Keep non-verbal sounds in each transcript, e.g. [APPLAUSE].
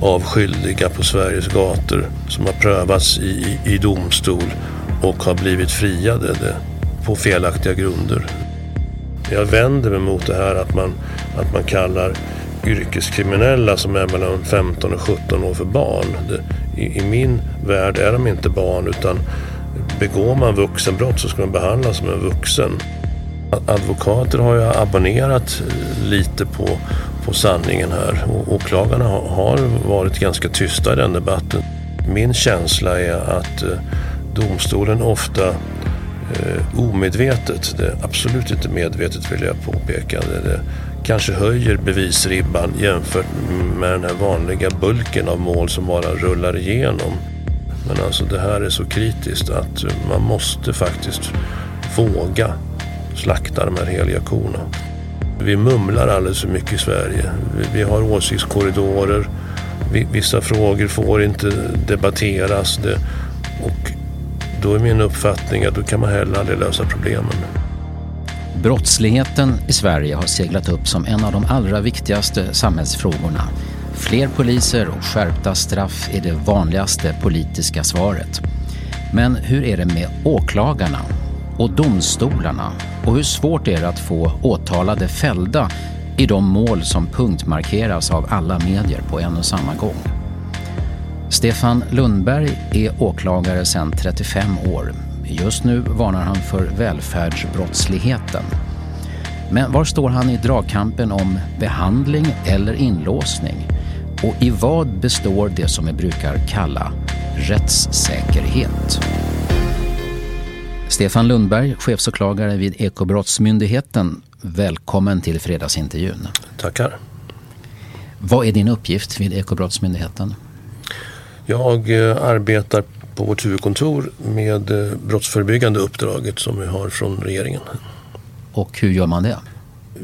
av skyldiga på Sveriges gator som har prövats i, i domstol och har blivit friade på felaktiga grunder. Jag vänder mig mot det här att man, att man kallar yrkeskriminella som är mellan 15 och 17 år för barn. Det, i, I min värld är de inte barn utan begår man vuxenbrott så ska man behandlas som en vuxen. Advokater har jag abonnerat eh, lite på, på sanningen här och åklagarna har varit ganska tysta i den debatten. Min känsla är att eh, domstolen ofta eh, omedvetet, det är absolut inte medvetet vill jag påpeka, det, det kanske höjer bevisribban jämfört med den här vanliga bulken av mål som bara rullar igenom. Men alltså det här är så kritiskt att man måste faktiskt våga slakta de här heliga korna. Vi mumlar alldeles för mycket i Sverige. Vi har åsiktskorridorer. Vissa frågor får inte debatteras. Och då är min uppfattning att då kan man heller aldrig lösa problemen. Brottsligheten i Sverige har seglat upp som en av de allra viktigaste samhällsfrågorna. Fler poliser och skärpta straff är det vanligaste politiska svaret. Men hur är det med åklagarna och domstolarna? Och hur svårt är det att få åtalade fällda i de mål som punktmarkeras av alla medier på en och samma gång? Stefan Lundberg är åklagare sedan 35 år Just nu varnar han för välfärdsbrottsligheten. Men var står han i dragkampen om behandling eller inlåsning? Och i vad består det som vi brukar kalla rättssäkerhet? Stefan Lundberg, chefsåklagare vid Ekobrottsmyndigheten. Välkommen till fredagsintervjun. Tackar. Vad är din uppgift vid Ekobrottsmyndigheten? Jag eh, arbetar på vårt huvudkontor med eh, brottsförebyggande uppdraget som vi har från regeringen. Och hur gör man det?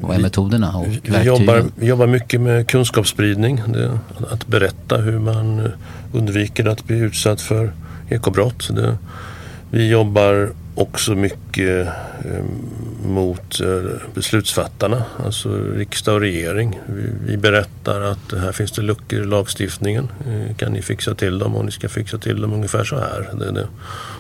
Vad är metoderna och verktygen? Vi jobbar, vi jobbar mycket med kunskapsspridning. Det, att berätta hur man eh, undviker att bli utsatt för ekobrott. Det, vi jobbar också mycket eh, mot eh, beslutsfattarna, alltså riksdag och regering. Vi, berättar att här finns det luckor i lagstiftningen. Eh, kan ni fixa till dem och ni ska fixa till dem ungefär så här. Det, det.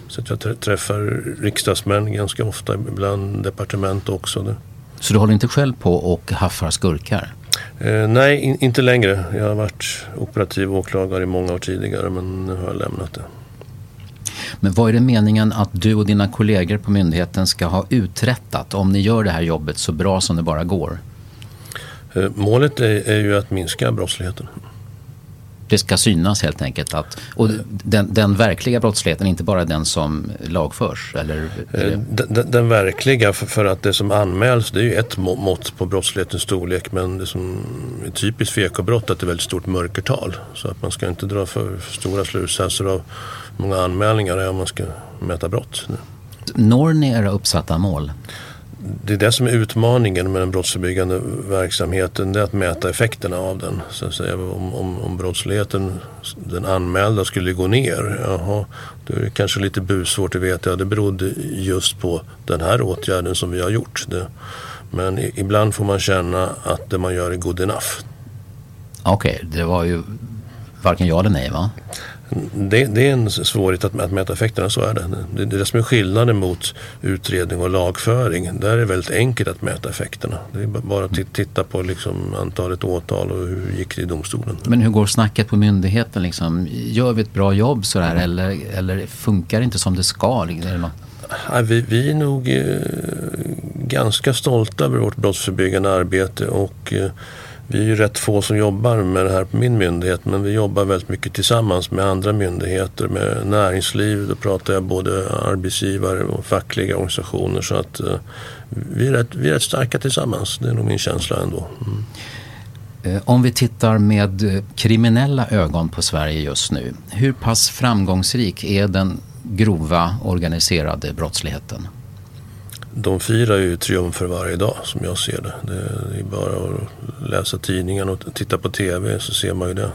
Så jag träffar riksdagsmän ganska ofta, ibland departement också. Så du håller inte själv på och haffar skurkar? Eh, nej, in, inte längre. Jag har varit operativ åklagare i många år tidigare men nu har jag lämnat det. Men vad är det meningen att du och dina kollegor på myndigheten ska ha uträttat om ni gör det här jobbet så bra som det bara går? Eh, målet är, är ju att minska brottsligheten. Det ska synas helt enkelt. Att, och den, den, verkliga brottsligheten, inte bara den som lagförs? Eller, eh, den, den, verkliga, för, att det som anmäls det är ju ett mått på brottslighetens storlek men det som är typiskt för ekobrott är att det är väldigt stort mörkertal. Så att man ska inte dra för, för stora slutsatser av många anmälningar är om man ska mäta brott. Når ni era uppsatta mål? Det är det som är utmaningen med den brottsförebyggande verksamheten. Det är att mäta effekterna av den. Så att säga, om, om, om brottsligheten, den anmälda, skulle gå ner. Jaha, då är det kanske lite busvårt att veta. Ja, det berodde just på den här åtgärden som vi har gjort. Det, men ibland får man känna att det man gör är good enough. Okej, okay, det var ju varken ja eller nej va? Det, det, är en svårighet att, att mäta effekterna, så är det. Det, det är det som är skillnaden mot utredning och lagföring. Där är det väldigt enkelt att mäta effekterna. Det är bara att titta på liksom antalet åtal och hur gick det i domstolen. Men hur går snacket på myndigheten? Liksom? Gör vi ett bra jobb sådär mm. eller, eller funkar det inte som det ska? Det något? vi, vi är nog eh, ganska stolta över vårt brottsförebyggande arbete och eh, vi är ju rätt få som jobbar med det här på min myndighet men vi jobbar väldigt mycket tillsammans med andra myndigheter, med näringsliv. Då pratar jag både arbetsgivare och fackliga organisationer så att eh, vi, är rätt, vi är rätt starka tillsammans. Det är nog min känsla ändå. Mm. Eh, om vi tittar med eh, kriminella ögon på Sverige just nu. Hur pass framgångsrik är den grova organiserade brottsligheten? De firar ju triumfer varje dag som jag ser det. Det är bara att läsa tidningen och titta på TV så ser man ju det.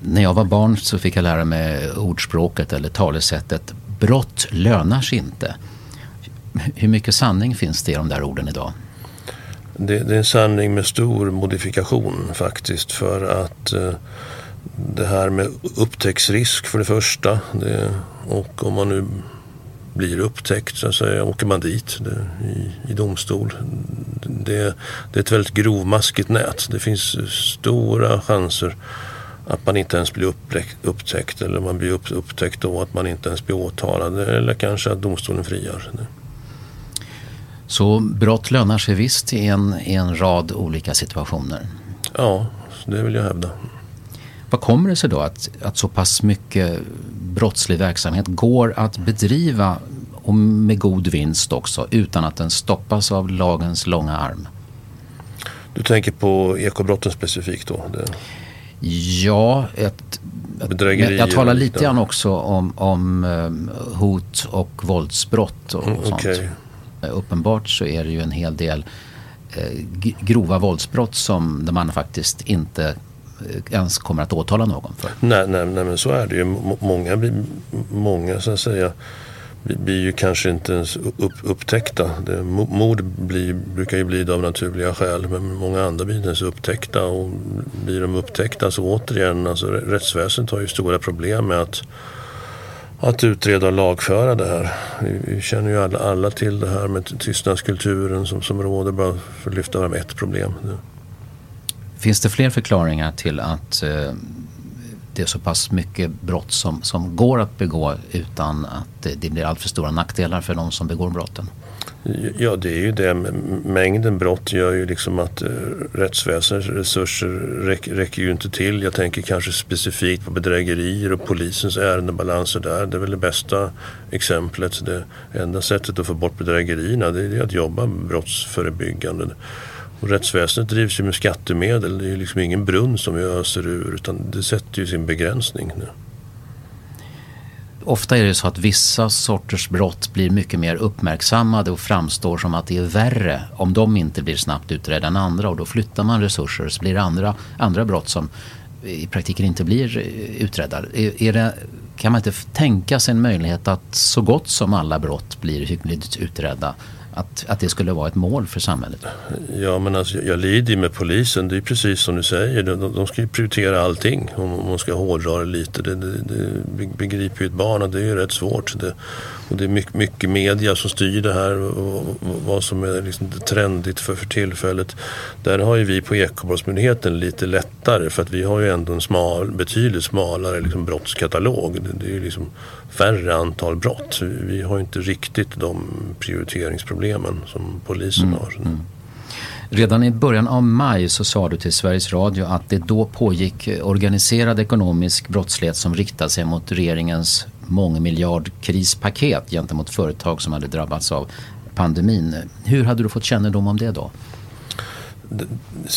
När jag var barn så fick jag lära mig ordspråket eller talesättet brott lönar sig inte. Hur mycket sanning finns det i de där orden idag? Det, det är en sanning med stor modifikation faktiskt för att eh, det här med upptäcktsrisk för det första. Det, och om man nu blir upptäckt så att säga, åker man dit det, i, i domstol. Det, det, är ett väldigt grovmaskigt nät. Det finns stora chanser att man inte ens blir upptäckt eller man blir upp, upptäckt då att man inte ens blir åtalad eller kanske att domstolen friar. Så brott lönar sig visst i en, i en rad olika situationer? Ja, det vill jag hävda. Vad kommer det sig då att, att så pass mycket brottslig verksamhet går att bedriva och med god vinst också utan att den stoppas av lagens långa arm? Du tänker på ekobrotten specifikt då? Det... Ja, ett, Bedrägerier jag talar lite grann också om, om eh, hot och våldsbrott och, mm, sånt. Okay. Uppenbart så är det ju en hel del eh, grova våldsbrott som där man faktiskt inte ens kommer att åtala någon för. Nej, nej, nej men så är det ju. Många, många så att säga blir ju kanske inte ens upp, upptäckta. Det, mord blir, brukar ju bli det av naturliga skäl men många andra blir inte ens upptäckta och blir de upptäckta så återigen, alltså rättsväsendet har ju stora problem med att att utreda och lagföra det här. Vi, känner ju alla, alla, till det här med tystnadskulturen som, som råder bara för att lyfta fram ett problem. Finns det fler förklaringar till att eh, det är så pass mycket brott som, som går att begå utan att det, det blir alltför stora nackdelar för de som begår brotten? Ja, det är ju det. Mängden brott gör ju liksom att eh, rättsväsendets resurser räcker, räcker ju inte till. Jag tänker kanske specifikt på bedrägerier och polisens ärendebalanser där. Det är väl det bästa exemplet. Det enda sättet att få bort bedrägerierna det är att jobba brottsförebyggande. Och rättsväsendet drivs ju med skattemedel. Det är ju liksom ingen brunn som vi öser ur utan det sätter ju sin begränsning. Nu. Ofta är det så att vissa sorters brott blir mycket mer uppmärksammade och framstår som att det är värre om de inte blir snabbt utredda än andra och då flyttar man resurser så blir det andra, andra brott som i praktiken inte blir utredda. Är, är det, kan man inte tänka sig en möjlighet att så gott som alla brott blir hyggligt utredda att, att det skulle vara ett mål för samhället? Ja, men alltså, jag lider ju med polisen. Det är precis som du säger. De, de ska ju prioritera allting om man ska hårdra det lite. Det, det, det begriper ju ett barn och det är ju rätt svårt. Det, och det är mycket, mycket media som styr det här och vad som är liksom trendigt för, för tillfället. Där har ju vi på Ekobrottsmyndigheten lite lättare för att vi har ju ändå en smal, betydligt smalare liksom brottskatalog. Det, det är ju liksom färre antal brott. Vi har inte riktigt de prioriteringsproblemen som polisen mm. har. Mm. Redan i början av maj så sa du till Sveriges Radio att det då pågick organiserad ekonomisk brottslighet som riktade sig mot regeringens mångmiljardkrispaket gentemot företag som hade drabbats av pandemin. Hur hade du fått kännedom om det då?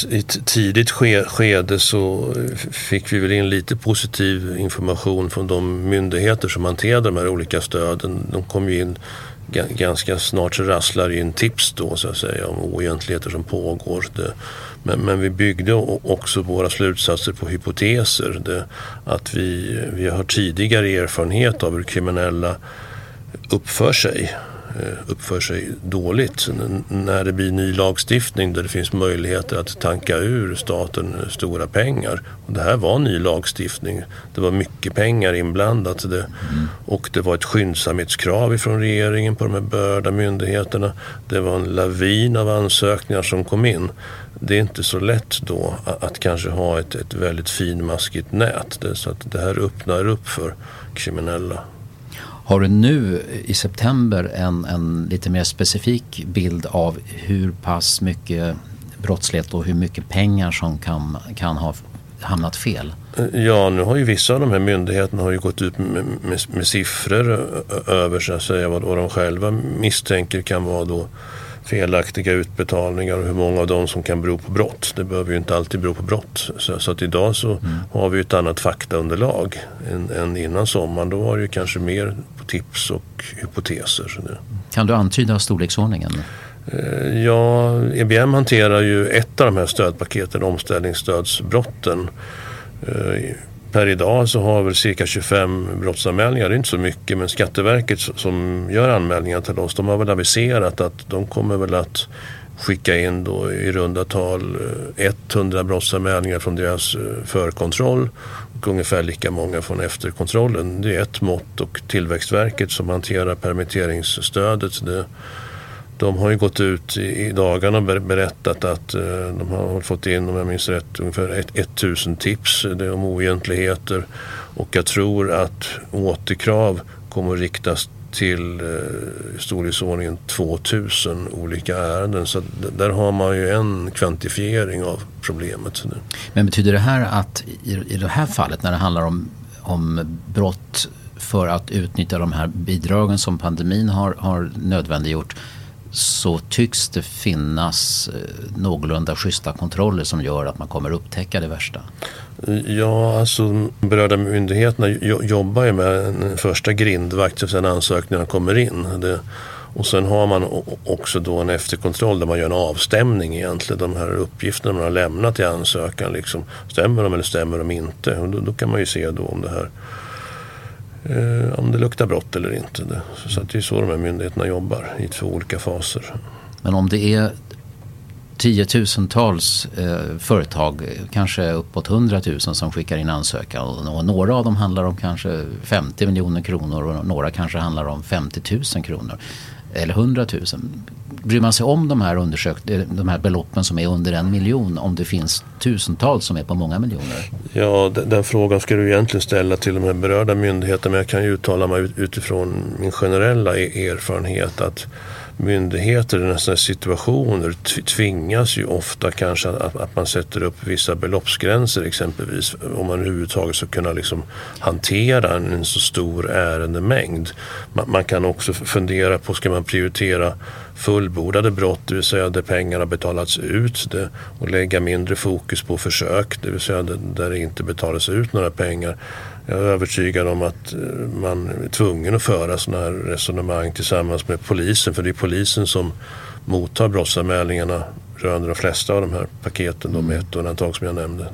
I ett tidigt skede så fick vi väl in lite positiv information från de myndigheter som hanterade de här olika stöden. De kom ju in ganska snart så rasslar in tips då så att säga om oegentligheter som pågår. Det, men, men, vi byggde också våra slutsatser på hypoteser. Det, att vi, vi har tidigare erfarenhet av hur kriminella uppför sig Eh, uppför sig dåligt. När det blir ny lagstiftning där det finns möjligheter att tanka ur staten eh, stora pengar. Och det här var ny lagstiftning. Det var mycket pengar inblandat. Det, mm. Och det var ett skyndsamhetskrav ifrån regeringen på de här berörda myndigheterna. Det var en lavin av ansökningar som kom in det är inte så lätt då att, att kanske ha ett, ett väldigt finmaskigt nät. Det, så att det här öppnar upp för kriminella. Har du nu i september en, en lite mer specifik bild av hur pass mycket brottslighet och hur mycket pengar som kan, kan ha hamnat fel? Ja, nu har ju vissa av de här myndigheterna har ju gått ut med, med, med siffror över så att säga vad, vad de själva misstänker kan vara då felaktiga utbetalningar och hur många av dem som kan bero på brott. Det behöver ju inte alltid bero på brott. Så, så att idag så mm. har vi ett annat faktaunderlag än, än innan sommaren. Då var det ju kanske mer på tips och hypoteser. Kan du antyda storleksordningen? Eh, ja, EBM hanterar ju ett av de här stödpaketen, omställningsstödsbrotten. Per idag så har väl cirka 25 brottsanmälningar, det är inte så mycket, men Skatteverket som gör anmälningar till oss, de har väl aviserat att de kommer väl att skicka in då i runda tal eh, 100 brottsanmälningar från deras eh, förkontroll och ungefär lika många från efterkontrollen. Det är ett mått och Tillväxtverket som hanterar permitteringsstödet det de har ju gått ut i dagarna och berättat att eh, de har fått in, om jag minns rätt, ungefär 1000 tips om oegentligheter. Och jag tror att återkrav kommer att riktas till eh, i storleksordningen 2000 olika ärenden. Så där har man ju en kvantifiering av problemet. Men betyder det här att i det här fallet när det handlar om, om brott för att utnyttja de här bidragen som pandemin har, har nödvändiggjort så tycks det finnas eh, någorlunda schyssta kontroller som gör att man kommer upptäcka det värsta. Ja, alltså berörda myndigheterna jobbar ju med en första grindvakt sen ansökningarna kommer in. Det, och sen har man också då en efterkontroll där man gör en avstämning egentligen. De här uppgifterna man har lämnat i ansökan. Liksom, stämmer de eller stämmer de inte? Och då, då kan man ju se då om det här eh, om det luktar brott eller inte. Så att det är så de här myndigheterna jobbar i två olika faser. Men om det är tiotusentals eh, företag, eh, kanske uppåt hundratusen som skickar in ansökan och några av dem handlar om kanske 50 miljoner kronor och några kanske handlar om 50 000 kronor eller 100 000. Bryr man sig om de här, undersök, eh, de här beloppen som är under en miljon om det finns tusentals som är på många miljoner? Ja, den, den frågan ska du egentligen ställa till de här berörda myndigheterna men jag kan ju uttala mig utifrån min generella e-, erfarenhet att myndigheter i sådana situationer tvingas ju ofta kanske att, att, man sätter upp vissa beloppsgränser exempelvis om man överhuvudtaget ska kunna liksom hantera en, en så stor ärendemängd. Man, man, kan också fundera på, ska man prioritera fullbordade brott, det vill säga där pengarna betalats ut det, och lägga mindre fokus på försök, det vill säga där det inte betalas ut några pengar jag är övertygad om att eh, man är tvungen att föra sådana här resonemang tillsammans med polisen. För det är polisen som mottar brottsanmälningarna rörande de flesta av de här paketen, de med ett undantag som jag nämnde.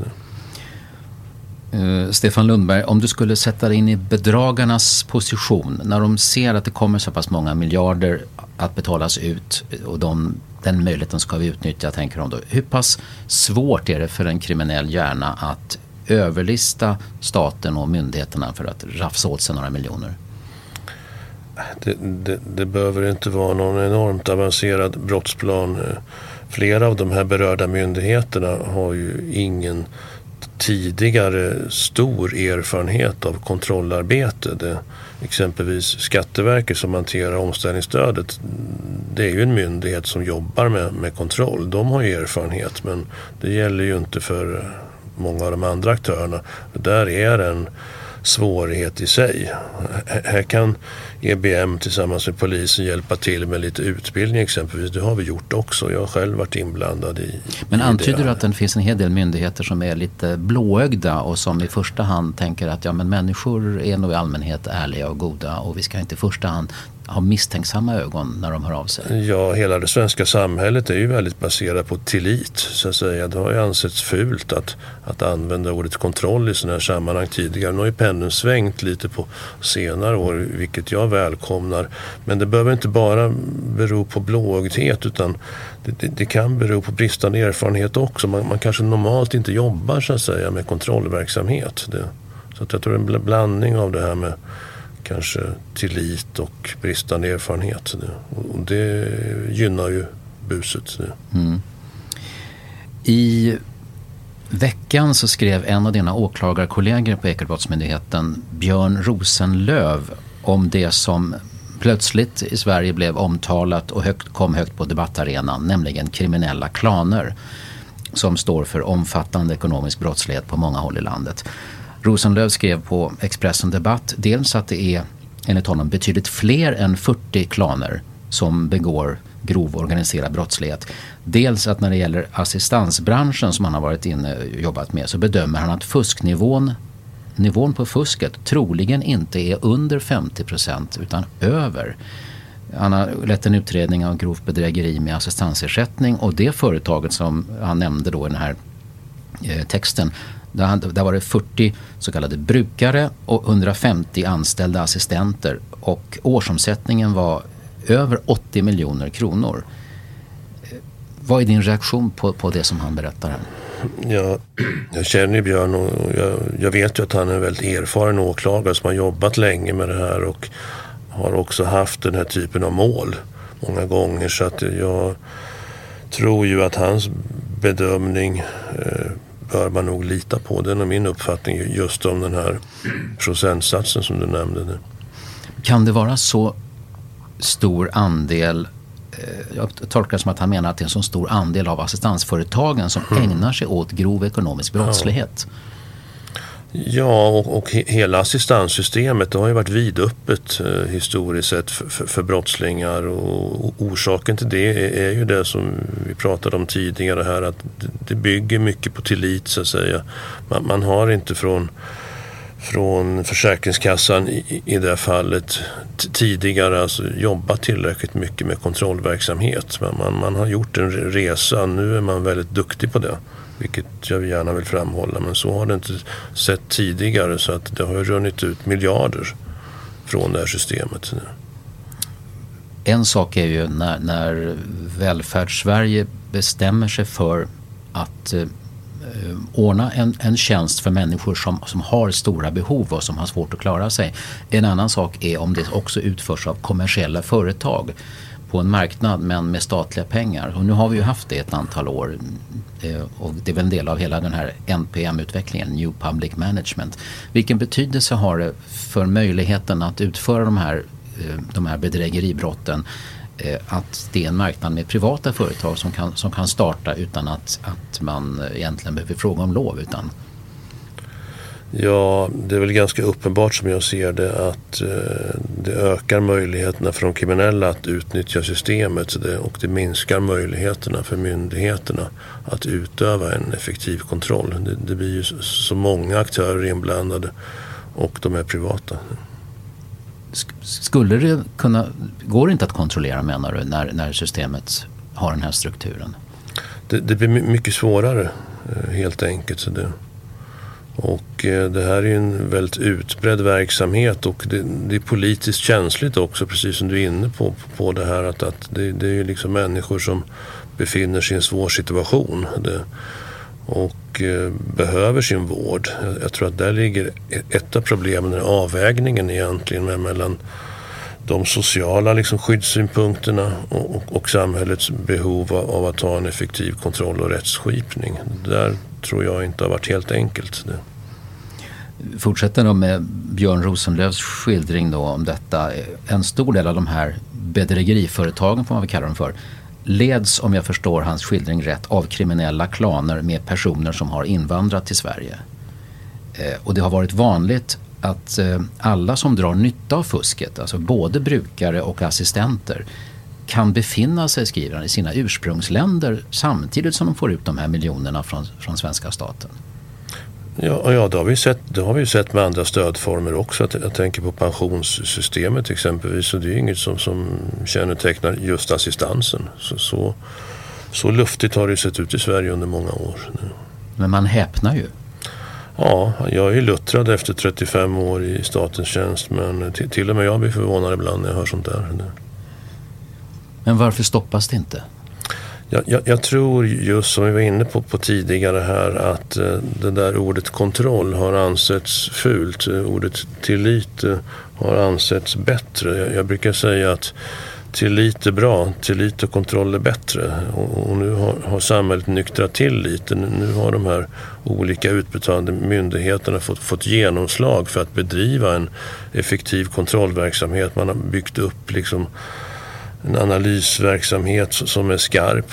Uh, Stefan Lundberg, om du skulle sätta dig in i bedragarnas position när de ser att det kommer så pass många miljarder att betalas ut och de, den möjligheten ska vi utnyttja, tänker de då. Hur pass svårt är det för en kriminell hjärna att överlista staten och myndigheterna för att rafsa åt sig några miljoner? Det, det, det, behöver inte vara någon enormt avancerad brottsplan. Flera av de här berörda myndigheterna har ju ingen tidigare stor erfarenhet av kontrollarbete. Det, exempelvis Skatteverket som hanterar omställningsstödet. Det är ju en myndighet som jobbar med, med kontroll. De har ju erfarenhet men det gäller ju inte för många av de andra aktörerna. Det där är en svårighet i sig. Här kan EBM tillsammans med polisen hjälpa till med lite utbildning exempelvis. Det har vi gjort också. Jag har själv varit inblandad i Men antyder i du att det finns en hel del myndigheter som är lite blåögda och som i första hand tänker att ja, men människor är nog i allmänhet ärliga och goda och vi ska inte i första hand har misstänksamma ögon när de hör av sig? Ja, hela det svenska samhället är ju väldigt baserat på tillit. Så att säga. Det har ju ansetts fult att, att använda ordet kontroll i sådana här sammanhang tidigare. Nu har ju pendeln svängt lite på senare år, vilket jag välkomnar. Men det behöver inte bara bero på blåögdhet utan det, det, det, kan bero på bristande erfarenhet också. Man, man, kanske normalt inte jobbar så att säga med kontrollverksamhet. Det, så att jag tror en blandning av det här med kanske tillit och bristande erfarenhet. Och det gynnar ju buset. Mm. I veckan så skrev en av dina åklagarkollegor på Ekobrottsmyndigheten, Björn Rosenlöv, om det som plötsligt i Sverige blev omtalat och högt, kom högt på debattarenan, nämligen kriminella klaner som står för omfattande ekonomisk brottslighet på många håll i landet. Rosenlöv skrev på Expressen Debatt dels att det är enligt honom betydligt fler än 40 klaner som begår grov organiserad brottslighet. Dels att när det gäller assistansbranschen som han har varit inne och jobbat med så bedömer han att fusknivån nivån på fusket troligen inte är under 50 procent utan över. Han har lett en utredning av grovt bedrägeri med assistansersättning och det företaget som han nämnde då i den här eh, texten där, var det 40 så kallade brukare och 150 anställda assistenter och årsomsättningen var över 80 miljoner kronor. Eh, vad är din reaktion på, på det som han berättar här? Ja, jag känner ju Björn och jag, jag, vet ju att han är en väldigt erfaren åklagare som har jobbat länge med det här och har också haft den här typen av mål många gånger. Så att jag tror ju att hans bedömning eh, bör man nog lita på. Det är min uppfattning just om den här procentsatsen som du nämnde. Kan det vara så stor andel eh, jag tolkar det som att han menar att det är en så stor andel av assistansföretagen som mm. ägnar sig åt grov ekonomisk brottslighet. Ja. Ja, och, och hela assistanssystemet det har ju varit vidöppet eh, historiskt sett för, för, för, brottslingar och orsaken till det är, är, ju det som vi pratade om tidigare här att det bygger mycket på tillit så att säga. Man, man har inte från från Försäkringskassan i, i det fallet tidigare alltså jobbat tillräckligt mycket med kontrollverksamhet. Man, man, man har gjort en resa, nu är man väldigt duktig på det. Vilket jag gärna vill framhålla. Men så har det inte sett tidigare. Så att det har runnit ut miljarder från det här systemet. En sak är ju när, när välfärdssverige bestämmer sig för att eh, eh, ordna en, en tjänst för människor som, som har stora behov och som har svårt att klara sig. En annan sak är om det också utförs av kommersiella företag på en marknad men med statliga pengar. Och nu har vi ju haft det ett antal år eh, och det är väl en del av hela den här NPM-utvecklingen, New Public Management. Vilken betydelse har det för möjligheten att utföra de här, eh, de här bedrägeribrotten eh, att det är en marknad med privata företag som kan, som kan starta utan att, att man egentligen behöver fråga om lov utan Ja, det är väl ganska uppenbart som jag ser det att eh, det ökar möjligheterna för de kriminella att utnyttja systemet och det minskar möjligheterna för myndigheterna att utöva en effektiv kontroll. Det, det blir ju så många aktörer inblandade och de är privata. Skulle det kunna, går det inte att kontrollera menar du när, när systemet har den här strukturen? Det, det blir mycket svårare eh, helt enkelt. Så det, och eh, det här är en väldigt utbredd verksamhet och det, det, är politiskt känsligt också precis som du är inne på, på det här att, att det, det är liksom människor som befinner sig i en svår situation det, och eh, behöver sin vård. Jag, jag, tror att där ligger ett av problemen, avvägningen egentligen mellan de sociala liksom, skyddssynpunkterna och, och, och samhällets behov av, av, att ha en effektiv kontroll och rättsskipning. Där tror jag inte har varit helt enkelt. Det. Fortsätter då med Björn Rosenlövs skildring då om detta. En stor del av de här bedrägeriföretagen får man väl kalla dem för leds, om jag förstår hans skildring rätt, av kriminella klaner med personer som har invandrat till Sverige. Eh, och det har varit vanligt att eh, alla som drar nytta av fusket, alltså både brukare och assistenter, kan befinna sig, skriver han, i sina ursprungsländer samtidigt som de får ut de här miljonerna från, från svenska staten. Ja, ja det, har vi sett, det har vi sett med andra stödformer också. Jag tänker på pensionssystemet exempelvis. Så det är inget som, som kännetecknar just assistansen. Så, så, så luftigt har det sett ut i Sverige under många år. Men man häpnar ju. Ja, jag är luttrad efter 35 år i statens tjänst men till och med jag blir förvånad ibland när jag hör sånt där. Men varför stoppas det inte? Jag, jag, jag, tror just som vi var inne på, på tidigare här att eh, det där ordet kontroll har ansetts fult. Ordet tillit eh, har ansetts bättre. Jag, jag brukar säga att tillit är bra, tillit och kontroll är bättre. Och, och nu har, har, samhället nyktrat till lite. Nu har de här olika utbetalande myndigheterna fått, fått genomslag för att bedriva en effektiv kontrollverksamhet. Man har byggt upp liksom en analysverksamhet som är skarp.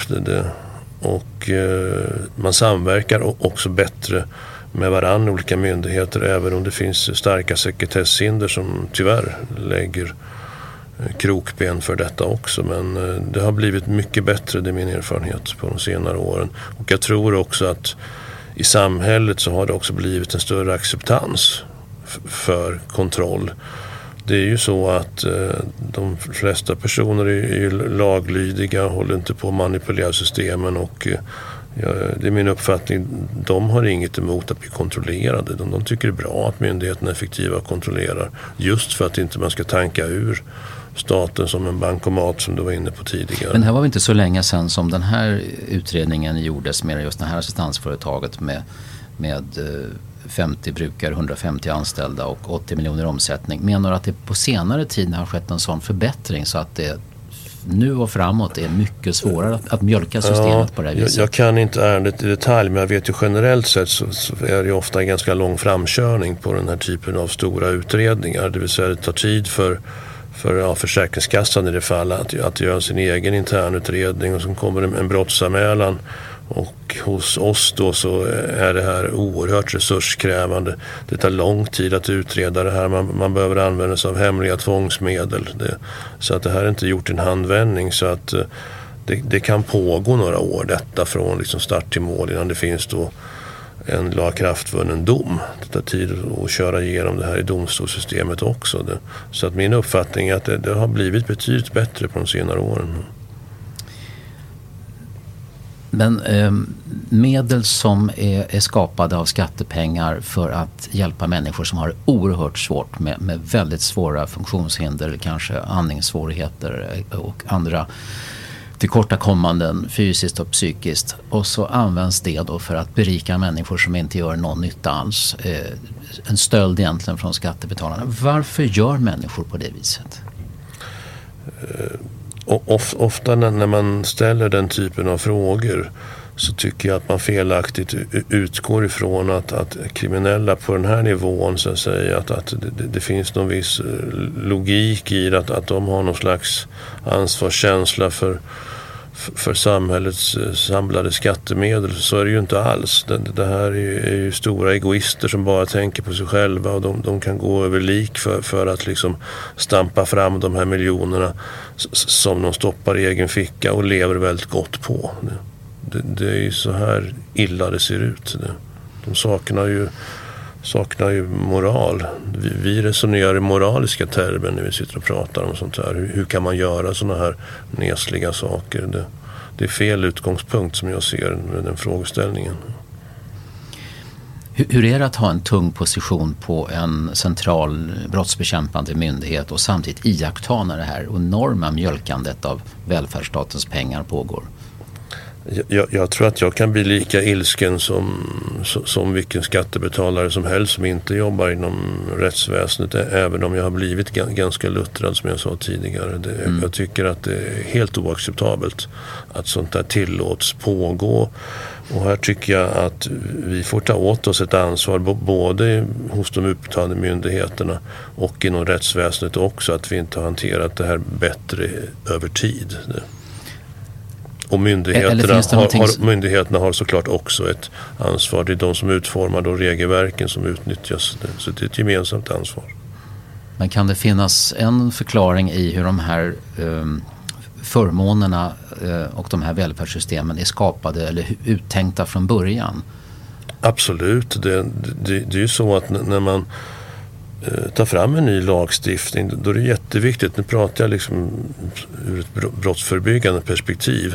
Och eh, man samverkar också bättre med varandra, olika myndigheter, även om det finns starka sekretesshinder som tyvärr lägger eh, Eh, krokben för detta också. Men eh, det har blivit mycket bättre, det är min erfarenhet på de senare åren. Och jag tror också att i samhället så har det också blivit en större acceptans för kontroll det är ju så att eh, de flesta personer är, laglydiga, håller inte på att manipulera systemen och det är min uppfattning, de har inget emot att bli kontrollerade. De, de tycker det är bra att myndigheterna är effektiva och kontrollerar. Just för att inte man ska tanka ur staten som en bankomat som du var inne på tidigare. Men här var det inte så länge sedan som den här utredningen gjordes med just det här assistansföretaget med, med eh, 50 brukare, 150 anställda och 80 miljoner omsättning. Menar du att det på senare tid har skett en sån förbättring så att det nu och framåt är mycket svårare att, att mjölka systemet ja, på det här viset? Jag, jag, kan inte ärendet i detalj men jag vet ju generellt sett så, så, är det ofta en ganska lång framkörning på den här typen av stora utredningar. Det vill säga det tar tid för för ja, Försäkringskassan i det fallet att, att göra sin egen internutredning och så kommer en, en brottsanmälan och hos oss då så är det här oerhört resurskrävande. Det tar lång tid att utreda det här. Man, man behöver använda sig av hemliga tvångsmedel. Det, så att det här är inte gjort i en handvändning. Så att eh, det, det, kan pågå några år detta från liksom start till mål innan det finns då en lagakraftvunnen dom. Det tar tid att köra igenom det här i domstolssystemet också. Så att min uppfattning är att det, det har blivit betydligt bättre på de senare åren. Men eh, medel som är, är, skapade av skattepengar för att hjälpa människor som har det oerhört svårt med, med väldigt svåra funktionshinder kanske andningssvårigheter eh, och andra tillkortakommanden fysiskt och psykiskt. Och så används det då för att berika människor som inte gör någon nytta alls. Eh, en stöld egentligen från skattebetalarna. Varför gör människor på det viset? Eh, of, ofta när man ställer den typen av frågor så tycker jag att man felaktigt utgår ifrån att, att kriminella på den här nivån så att säga att, att det, det finns någon viss eh, logik i att, att de har någon slags ansvarskänsla för för samhällets eh, samlade skattemedel. Så är det ju inte alls. Det, det här är ju, är ju, stora egoister som bara tänker på sig själva och de, de kan gå över lik för, för att liksom stampa fram de här miljonerna som de stoppar i egen ficka och lever väldigt gott på. Det, det, är ju så här illa det ser ut. De saknar ju saknar ju moral. Vi, vi resonerar i moraliska termer när vi sitter och pratar om sånt här. Hur, hur kan man göra såna här nesliga saker? Det, det, är fel utgångspunkt som jag ser med den frågeställningen. Hur är det att ha en tung position på en central brottsbekämpande myndighet och samtidigt iaktta när det här enorma mjölkandet av välfärdsstatens pengar pågår? Jag, jag, tror att jag kan bli lika ilsken som, som vilken skattebetalare som helst som inte jobbar inom rättsväsendet. Även om jag har blivit ganska luttrad som jag sa tidigare. Det, mm. Jag tycker att det är helt oacceptabelt att sånt där tillåts pågå. Och här tycker jag att vi får ta åt oss ett ansvar både hos de utbetalande myndigheterna och inom rättsväsendet också. Att vi inte har hanterat det här bättre över tid. Och myndigheterna har, har, myndigheterna har såklart också ett ansvar. Det är de som utformar de regelverken som utnyttjas. Så det är ett gemensamt ansvar. Men kan det finnas en förklaring i hur de här um, förmånerna uh, och de här välfärdssystemen är skapade eller uttänkta från början? Absolut. Det, det, det är ju så att när man Eh, ta fram en ny lagstiftning då är det jätteviktigt, nu pratar jag liksom ur ett brottsförebyggande perspektiv.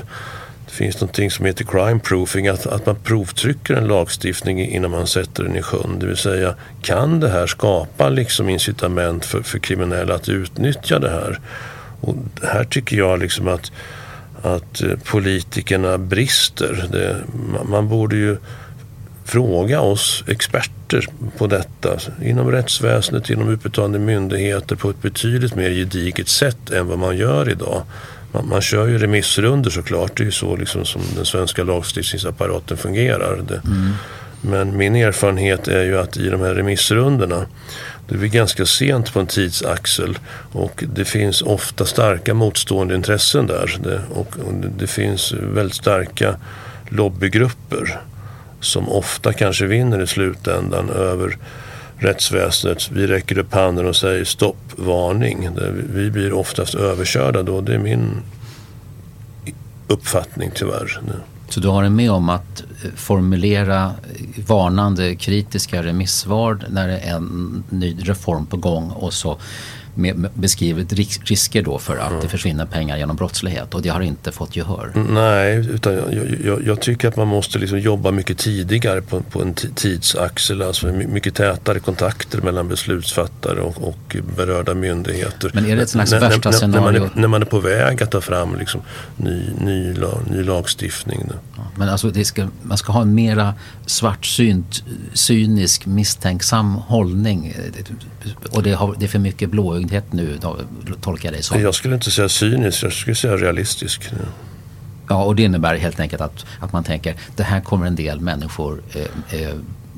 Det finns någonting som heter crime proofing, att, att man provtrycker en lagstiftning innan man sätter den i sjön. Det vill säga, kan det här skapa liksom incitament för, för kriminella att utnyttja det här? Och här tycker jag liksom att, att eh, politikerna brister. Det, man borde ju fråga oss experter på detta inom rättsväsendet, inom utbetalande myndigheter på ett betydligt mer gediget sätt än vad man gör idag. Man, man kör ju remissrunder såklart, det är ju så liksom som den svenska lagstiftningsapparaten fungerar. Det, mm. Men min erfarenhet är ju att i de här remissrundorna det blir ganska sent på en tidsaxel och det finns ofta starka motstående intressen där. Det, och, och det finns väldigt starka lobbygrupper som ofta kanske vinner i slutändan över rättsväsendet. Vi räcker upp handen och säger stopp, varning. Vi blir oftast överkörda då. Det är min uppfattning tyvärr. Så du har en med om att eh, formulera varnande kritiska remissvar när det är en ny reform på gång och så med, beskrivet risker då för att mm. det försvinner pengar genom brottslighet och det har inte fått gehör. Nej, utan jag, jag, jag tycker att man måste liksom jobba mycket tidigare på, på en tidsaxel, alltså mycket tätare kontakter mellan beslutsfattare och, och berörda myndigheter. Men är det ett slags när, värsta när, scenario? När man, är, när man är på väg att ta fram liksom ny, ny, ny lagstiftning. Ja, men alltså ska, man ska ha en mera svartsynt, cynisk, misstänksam hållning och det, har, det är för mycket blåögdhet nu, tolkar jag dig som. Jag skulle inte säga cynisk, jag skulle säga realistisk. Ja, och det innebär helt enkelt att, att man tänker det här kommer en del människor eh, eh,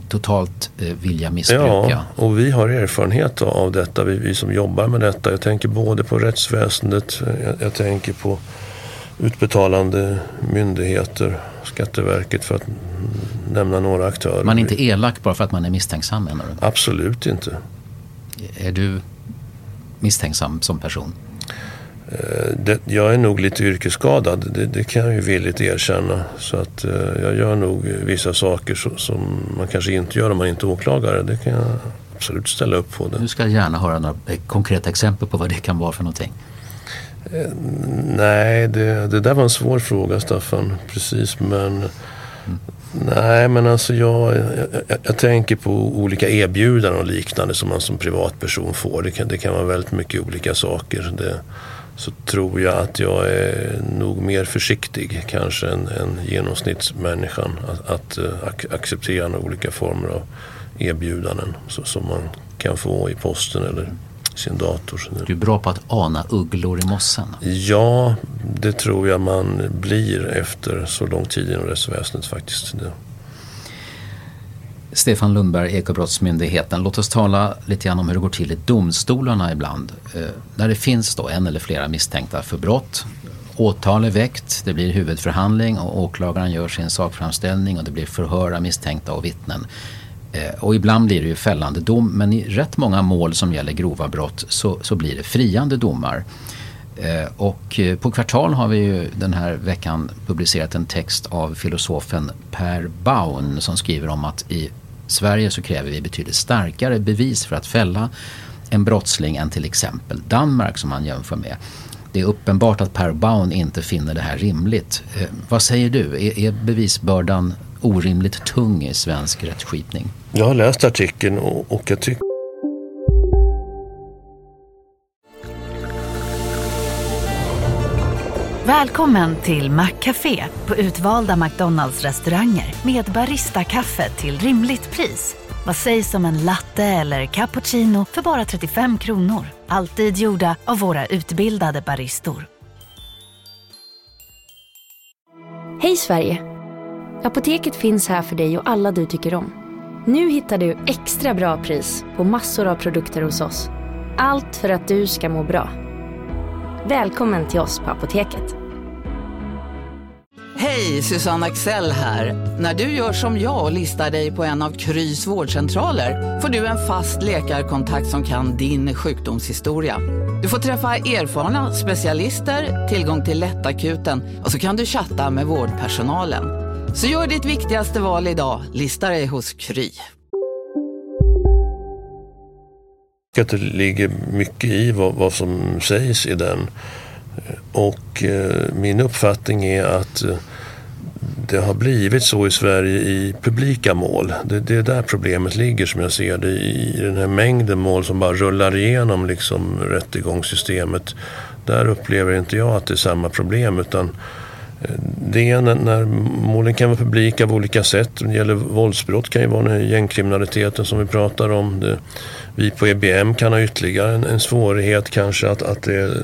totalt eh, vilja missbruka. Ja, och vi har erfarenhet av detta, vi, vi som jobbar med detta. Jag tänker både på rättsväsendet, jag, jag tänker på utbetalande myndigheter, Skatteverket för att nämna några aktörer. Man är inte elak bara för att man är misstänksam menar du? Absolut inte. Är du misstänksam som person? Eh, det, jag är nog lite yrkesskadad, det, det, kan jag ju villigt erkänna. Så att eh, jag gör nog vissa saker så, som man kanske inte gör om man inte är åklagare. Det kan jag absolut ställa upp på. Det. Nu ska jag gärna höra några konkreta exempel på vad det kan vara för någonting. Nej, det, det där var en svår fråga Staffan. Precis, men mm. Nej, men alltså jag, jag, jag, tänker på olika erbjudanden och liknande som man som privatperson får. Det kan, det kan vara väldigt mycket olika saker. Det, så tror jag att jag är nog mer försiktig kanske än, än genomsnittsmänniskan att, att eh, ac acceptera olika former av erbjudanden så, som man kan få i posten eller sin dator. Du är bra på att ana ugglor i mossen. Ja, det tror jag man blir efter så lång tid inom rättsväsendet faktiskt. Stefan Lundberg, Ekobrottsmyndigheten. Låt oss tala lite grann om hur det går till i domstolarna ibland. Eh, där det finns då en eller flera misstänkta för brott. Åtal är väckt, det blir huvudförhandling och åklagaren gör sin sakframställning och det blir förhör av misstänkta och vittnen. Eh, och ibland blir det ju fällande dom men i rätt många mål som gäller grova brott så, så blir det friande domar. Eh, och eh, på Kvartal har vi ju den här veckan publicerat en text av filosofen Per Baun som skriver om att i Sverige så kräver vi betydligt starkare bevis för att fälla en brottsling än till exempel Danmark som han jämför med. Det är uppenbart att Per Baun inte finner det här rimligt. Eh, vad säger du? Är, är bevisbördan orimligt tung i svensk rättsskipning? Jag har läst artikeln och, och jag tycker Välkommen till Maccafé på utvalda McDonalds restauranger med Baristakaffe till rimligt pris. Vad sägs om en latte eller cappuccino för bara 35 kronor? Alltid gjorda av våra utbildade baristor. Hej Sverige! Apoteket finns här för dig och alla du tycker om. Nu hittar du extra bra pris på massor av produkter hos oss. Allt för att du ska må bra. Välkommen till oss på Apoteket. Hej, Susanne Axel här. När du gör som jag och listar dig på en av Krys vårdcentraler får du en fast läkarkontakt som kan din sjukdomshistoria. Du får träffa erfarna specialister, tillgång till lättakuten och så kan du chatta med vårdpersonalen. Så gör ditt viktigaste val idag. Lista dig hos Kry. att det ligger mycket i vad, vad som sägs i den. Och eh, min uppfattning är att eh, det har blivit så i Sverige i publika mål. Det, det är där problemet ligger som jag ser det. I den här mängden mål som bara rullar igenom liksom rättegångssystemet. Där upplever inte jag att det är samma problem utan Eh, det är när, när målen kan vara publika av olika sätt. Det gäller våldsbrott kan ju vara den gängkriminaliteten som vi pratar om. Det, vi på EBM kan ha ytterligare en, en svårighet kanske att, att det,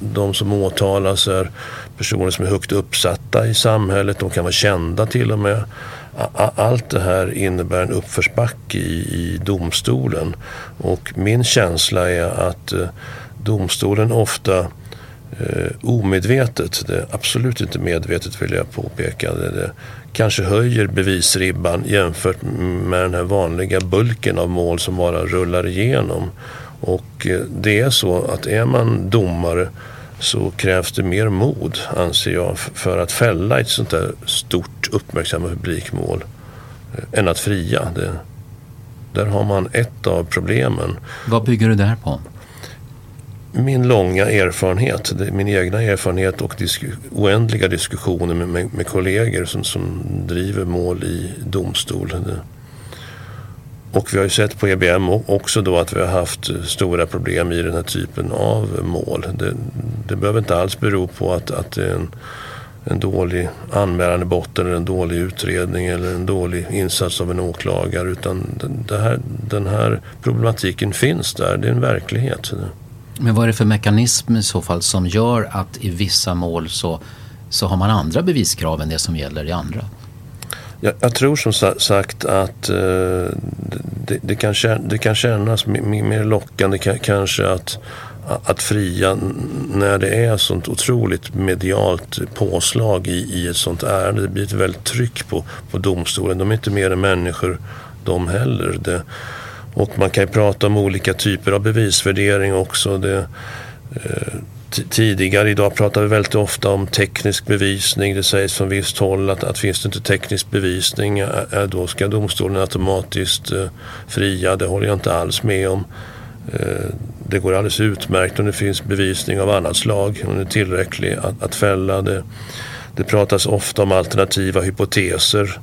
de som åtalas är personer som är högt uppsatta i samhället. De kan vara kända till och med. Allt det här innebär en uppförsbacke i, i domstolen och min känsla är att eh, domstolen ofta eh, omedvetet, det är absolut inte medvetet vill jag påpeka, det, det kanske höjer bevisribban jämfört med den här vanliga bulken av mål som bara rullar igenom. Och eh, det är så att är man domare så krävs det mer mod, anser jag, för att fälla ett sånt där stort uppmärksammat publikmål eh, än att fria. Det, där har man ett av problemen. Vad bygger du det här på? Min långa erfarenhet, min egna erfarenhet och disk oändliga diskussioner med, med, med kollegor som, som, driver mål i domstol. Och vi har ju sett på EBM också då att vi har haft stora problem i den här typen av mål. Det, det behöver inte alls bero på att, att det är en, en dålig anmälan i botten eller en dålig utredning eller en dålig insats av en åklagare utan den här, den här problematiken finns där, det är en verklighet. Men vad är det för mekanism i så fall som gör att i vissa mål så, så har man andra beviskrav än det som gäller i andra? Jag, jag tror som sagt att eh, det, det, kan, det kan kännas mer lockande kanske att, att fria när det är sånt otroligt medialt påslag i, i ett sånt ärende. Det blir ett väldigt tryck på, på domstolen. De är inte mer än människor de heller. Det, och man kan ju prata om olika typer av bevisvärdering också. Det, eh, tidigare idag pratar vi väldigt ofta om teknisk bevisning. Det sägs från visst håll att, att finns det inte teknisk bevisning då ska domstolen automatiskt eh, fria. Det håller jag inte alls med om. Eh, det går alldeles utmärkt om det finns bevisning av annat slag, om den är tillräcklig att, att fälla. Det, det pratas ofta om alternativa hypoteser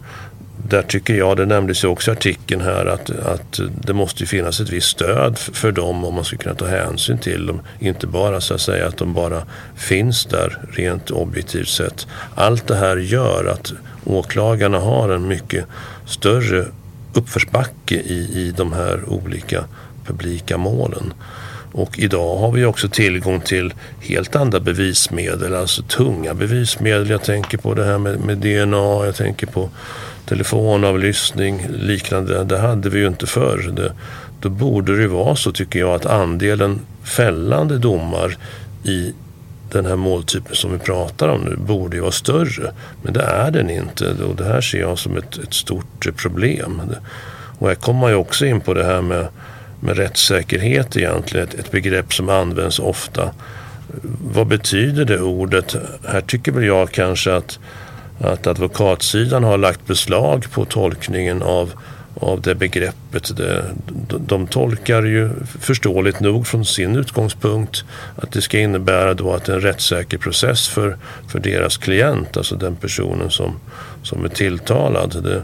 där tycker jag, det nämndes ju också i artikeln här, att, att det måste finnas ett visst stöd för dem om man ska kunna ta hänsyn till dem. Inte bara så att säga att de bara finns där rent objektivt sett. Allt det här gör att åklagarna har en mycket större uppförsbacke i, i de här olika publika målen. Och idag har vi också tillgång till helt andra bevismedel, alltså tunga bevismedel. Jag tänker på det här med, med DNA, jag tänker på telefonavlyssning, liknande. Det hade vi ju inte förr. Det, då borde det vara så tycker jag att andelen fällande domar i den här måltypen som vi pratar om nu borde ju vara större. Men det är den inte och det här ser jag som ett, ett stort problem. Och här kommer man ju också in på det här med, med rättssäkerhet egentligen, ett, ett begrepp som används ofta. Vad betyder det ordet? Här tycker väl jag kanske att att advokatsidan har lagt beslag på tolkningen av, av det begreppet. De, de tolkar ju förståeligt nog från sin utgångspunkt att det ska innebära då att en rättssäker process för, för deras klient, alltså den personen som, som är tilltalad. Det,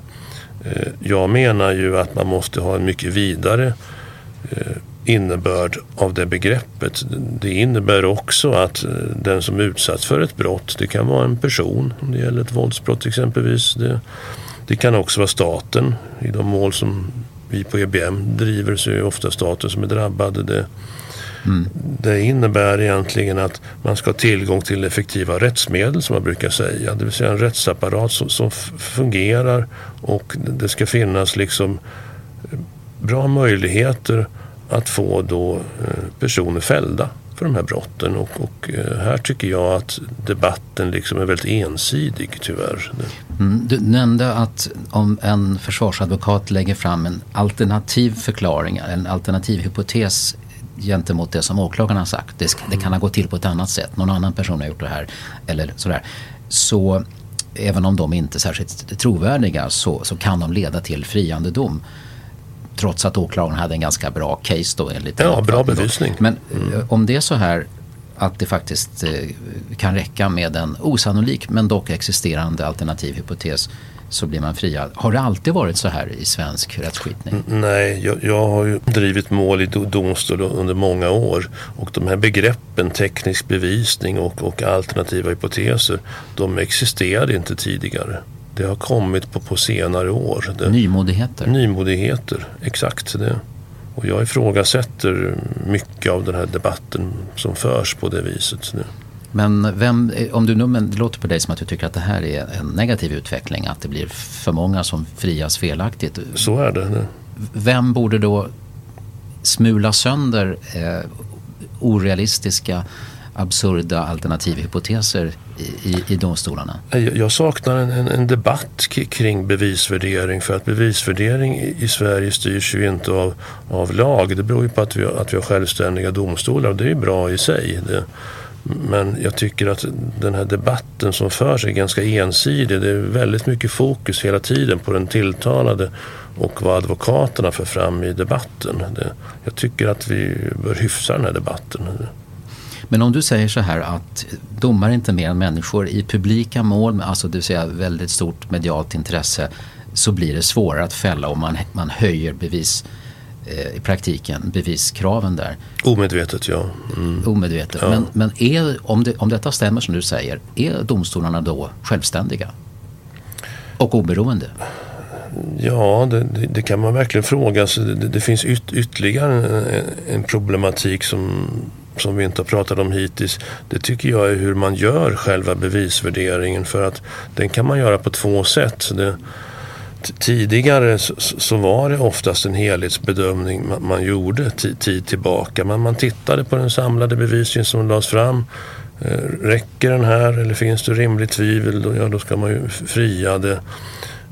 eh, jag menar ju att man måste ha en mycket vidare innebörd av det begreppet. Det innebär också att eh, den som utsatts för ett brott, det kan vara en person om det gäller ett våldsbrott exempelvis. Det, det kan också vara staten. I de mål som vi på EBM driver så är det ofta staten som är drabbad. Det, mm. det innebär egentligen att man ska ha tillgång till effektiva rättsmedel som man brukar säga. Det vill säga en rättsapparat som, som fungerar och det ska finnas liksom eh, bra möjligheter att få då eh, personer fällda för de här brotten. Och, och eh, här tycker jag att debatten liksom är väldigt ensidig tyvärr. Mm, du nämnde att om en försvarsadvokat lägger fram en alternativ förklaring, en alternativ hypotes gentemot det som åklagaren har sagt. Det, det kan ha gått till på ett annat sätt. Någon annan person har gjort det här. Eller sådär. Så även om de inte är särskilt trovärdiga så, så kan de leda till friande dom. Trots att åklagaren hade en ganska bra case då enligt Ja, bra bevisning. Men mm. om det är så här att det faktiskt eh, kan räcka med en osannolik men dock existerande alternativ hypotes så blir man friad. Har det alltid varit så här i svensk rättsskipning? Nej, jag, jag har ju drivit mål i domstol under många år och de här begreppen teknisk bevisning och, och alternativa hypoteser de existerade inte tidigare. Det har kommit på, på senare år. Det, nymodigheter? Nymodigheter, exakt. Det. Och jag ifrågasätter mycket av den här debatten som förs på det viset nu. Men vem, om du nu, men det låter på dig som att du tycker att det här är en negativ utveckling, att det blir för många som frias felaktigt. Så är det. Vem borde då smula sönder eh, orealistiska, absurda alternativhypoteser i, i, i domstolarna? Jag, jag saknar en, en, en, debatt kring bevisvärdering för att bevisvärdering i, i, Sverige styrs ju inte av, av lag. Det beror ju på att vi, att vi har självständiga domstolar och det är ju bra i sig. Det, men jag tycker att den här debatten som förs är ganska ensidig. Det är väldigt mycket fokus hela tiden på den tilltalade och vad advokaterna för fram i debatten. jag tycker att vi bör hyfsa den här debatten. Men om du säger så här att domare är inte mer än människor i publika mål, alltså det vill säga väldigt stort medialt intresse, så blir det svårare att fälla om man, man höjer bevis Eh, i praktiken beviskraven där. Omedvetet ja. Mm. Omedvetet. Ja. Men, men är, om, det, om detta stämmer som du säger, är domstolarna då självständiga? Och oberoende? Ja, det, det, det kan man verkligen fråga sig. Det, det, finns yt, ytterligare en, en, problematik som, som vi inte har pratat om hittills. Det tycker jag är hur man gör själva bevisvärderingen. För att den kan man göra på två sätt. Det, Tidigare så var det oftast en helhetsbedömning man gjorde tid tillbaka. Men man tittade på den samlade bevisningen som lades fram. Eh, räcker den här eller finns det rimligt tvivel? Då, ja, då ska man ju fria det.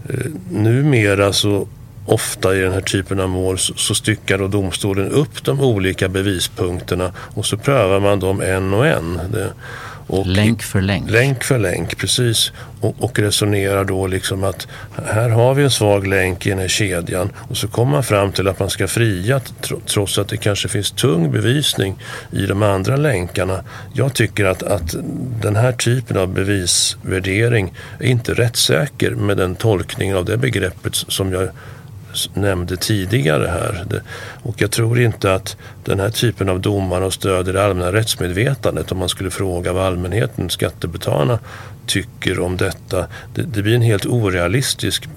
Eh, numera så ofta i den här typen av mål så, styckar då domstolen upp de olika bevispunkterna och så prövar man dem en och en. Och länk för länk. Länk för länk, precis. Och, och resonerar då liksom att här har vi en svag länk i den här kedjan och så kommer man fram till att man ska fria trots att det kanske finns tung bevisning i de andra länkarna. Jag tycker att, att den här typen av bevisvärdering är inte rättssäker med den tolkningen av det begreppet som jag nämnde tidigare här. Och jag tror inte att den här typen av domar har stöd i det allmänna rättsmedvetandet om man skulle fråga vad allmänheten, skattebetalarna, tycker om detta. Det, det blir en helt orealistisk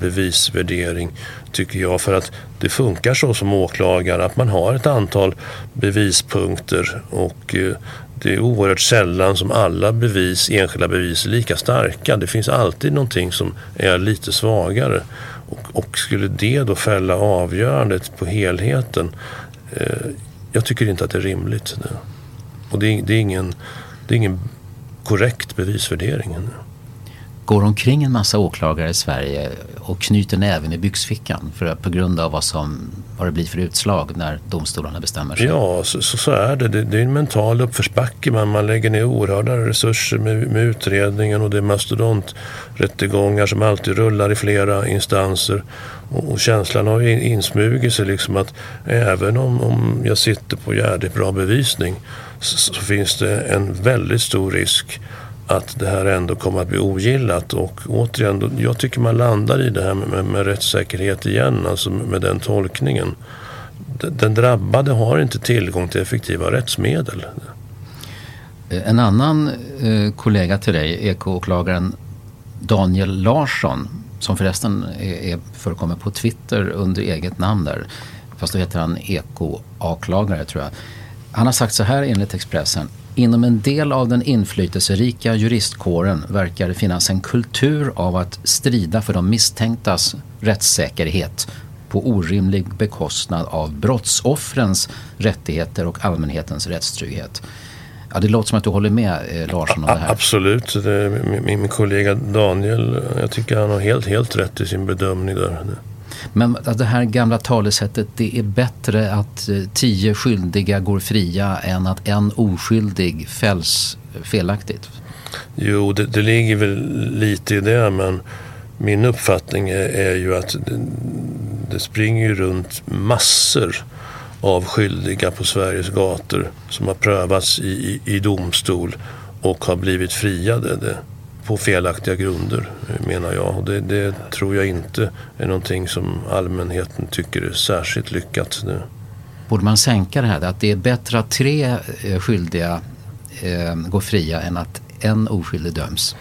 bevisvärdering tycker jag för att det funkar så som åklagare att man har ett antal bevispunkter och eh, det är oerhört sällan som alla bevis, enskilda bevis är lika starka. Det finns alltid någonting som är lite svagare. Och, och skulle det då fälla avgörandet på helheten? Eh, jag tycker inte att det är rimligt. Och det är, det är, ingen, det är ingen korrekt bevisvärdering. Går omkring en massa åklagare i Sverige och knyter näven i byxfickan för, på grund av vad, som, vad det blir för utslag när domstolarna bestämmer sig? Ja, så, så, så är det. det. det. är en mental uppförsbacke. Man, man lägger ner oerhörda resurser med, med utredningen och det är mastodonträttegångar som alltid rullar i flera instanser. Och, och känslan har insmugit sig liksom att även om, om jag sitter på jävligt bra bevisning så, så finns det en väldigt stor risk att det här ändå kommer att bli ogillat. Och återigen, jag tycker man landar i det här med, med, med rättssäkerhet igen, alltså med den tolkningen. Den drabbade har inte tillgång till effektiva rättsmedel. Eh, en annan eh, kollega till dig, ekoåklagaren Daniel Larsson, som förresten är, är, förekommer på Twitter under eget namn där, fast då heter han ekoåklagare tror jag. Han har sagt så här enligt Expressen. Inom en del av den inflytelserika juristkåren verkar det finnas en kultur av att strida för de misstänktas rättssäkerhet på orimlig bekostnad av brottsoffrens rättigheter och allmänhetens rättstrygghet. Ja, det låter som att du håller med eh, Larsson om det här. Absolut. Det, min, min kollega Daniel, jag tycker han har helt, helt rätt i sin bedömning där. Men det här gamla talesättet, det är bättre att eh, tio skyldiga går fria än att en oskyldig fälls felaktigt. Jo, det, det ligger väl lite i det men min uppfattning är, är ju att det, det springer runt massor av skyldiga på Sveriges gator som har prövats i, i, i domstol och har blivit friade det, på felaktiga grunder menar jag. Och det, det, tror jag inte är någonting som allmänheten tycker är särskilt lyckat. nu. Borde man sänka det här? Att det är bättre att tre eh, skyldiga eh, går fria än att en oskyldig döms?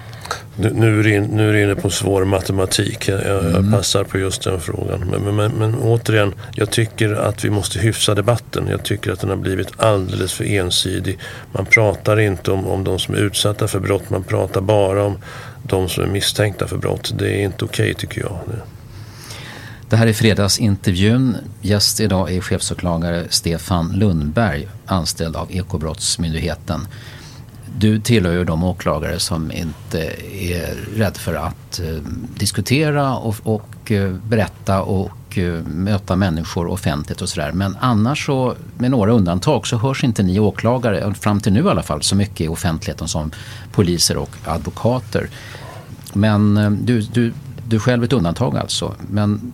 Nu, är du in, nu är du inne på svår matematik. Jag, jag mm. passar på just den frågan. Men, men, men, men, återigen, jag tycker att vi måste hyfsa debatten. Jag tycker att den har blivit alldeles för ensidig. Man pratar inte om, om de som är utsatta för brott. Man pratar bara om de som är misstänkta för brott. Det är inte okej okay, tycker jag. Det här är fredagsintervjun. Gäst idag är chefsåklagare Stefan Lundberg, anställd av Ekobrottsmyndigheten. Du tillhör ju de åklagare som inte är rädd för att eh, diskutera och, och eh, berätta och eh, möta människor offentligt och sådär. Men annars så, med några undantag, så hörs inte ni åklagare, eh, fram till nu i alla fall, så mycket i offentligheten som poliser och advokater. Men du, du, du själv ett undantag alltså. Men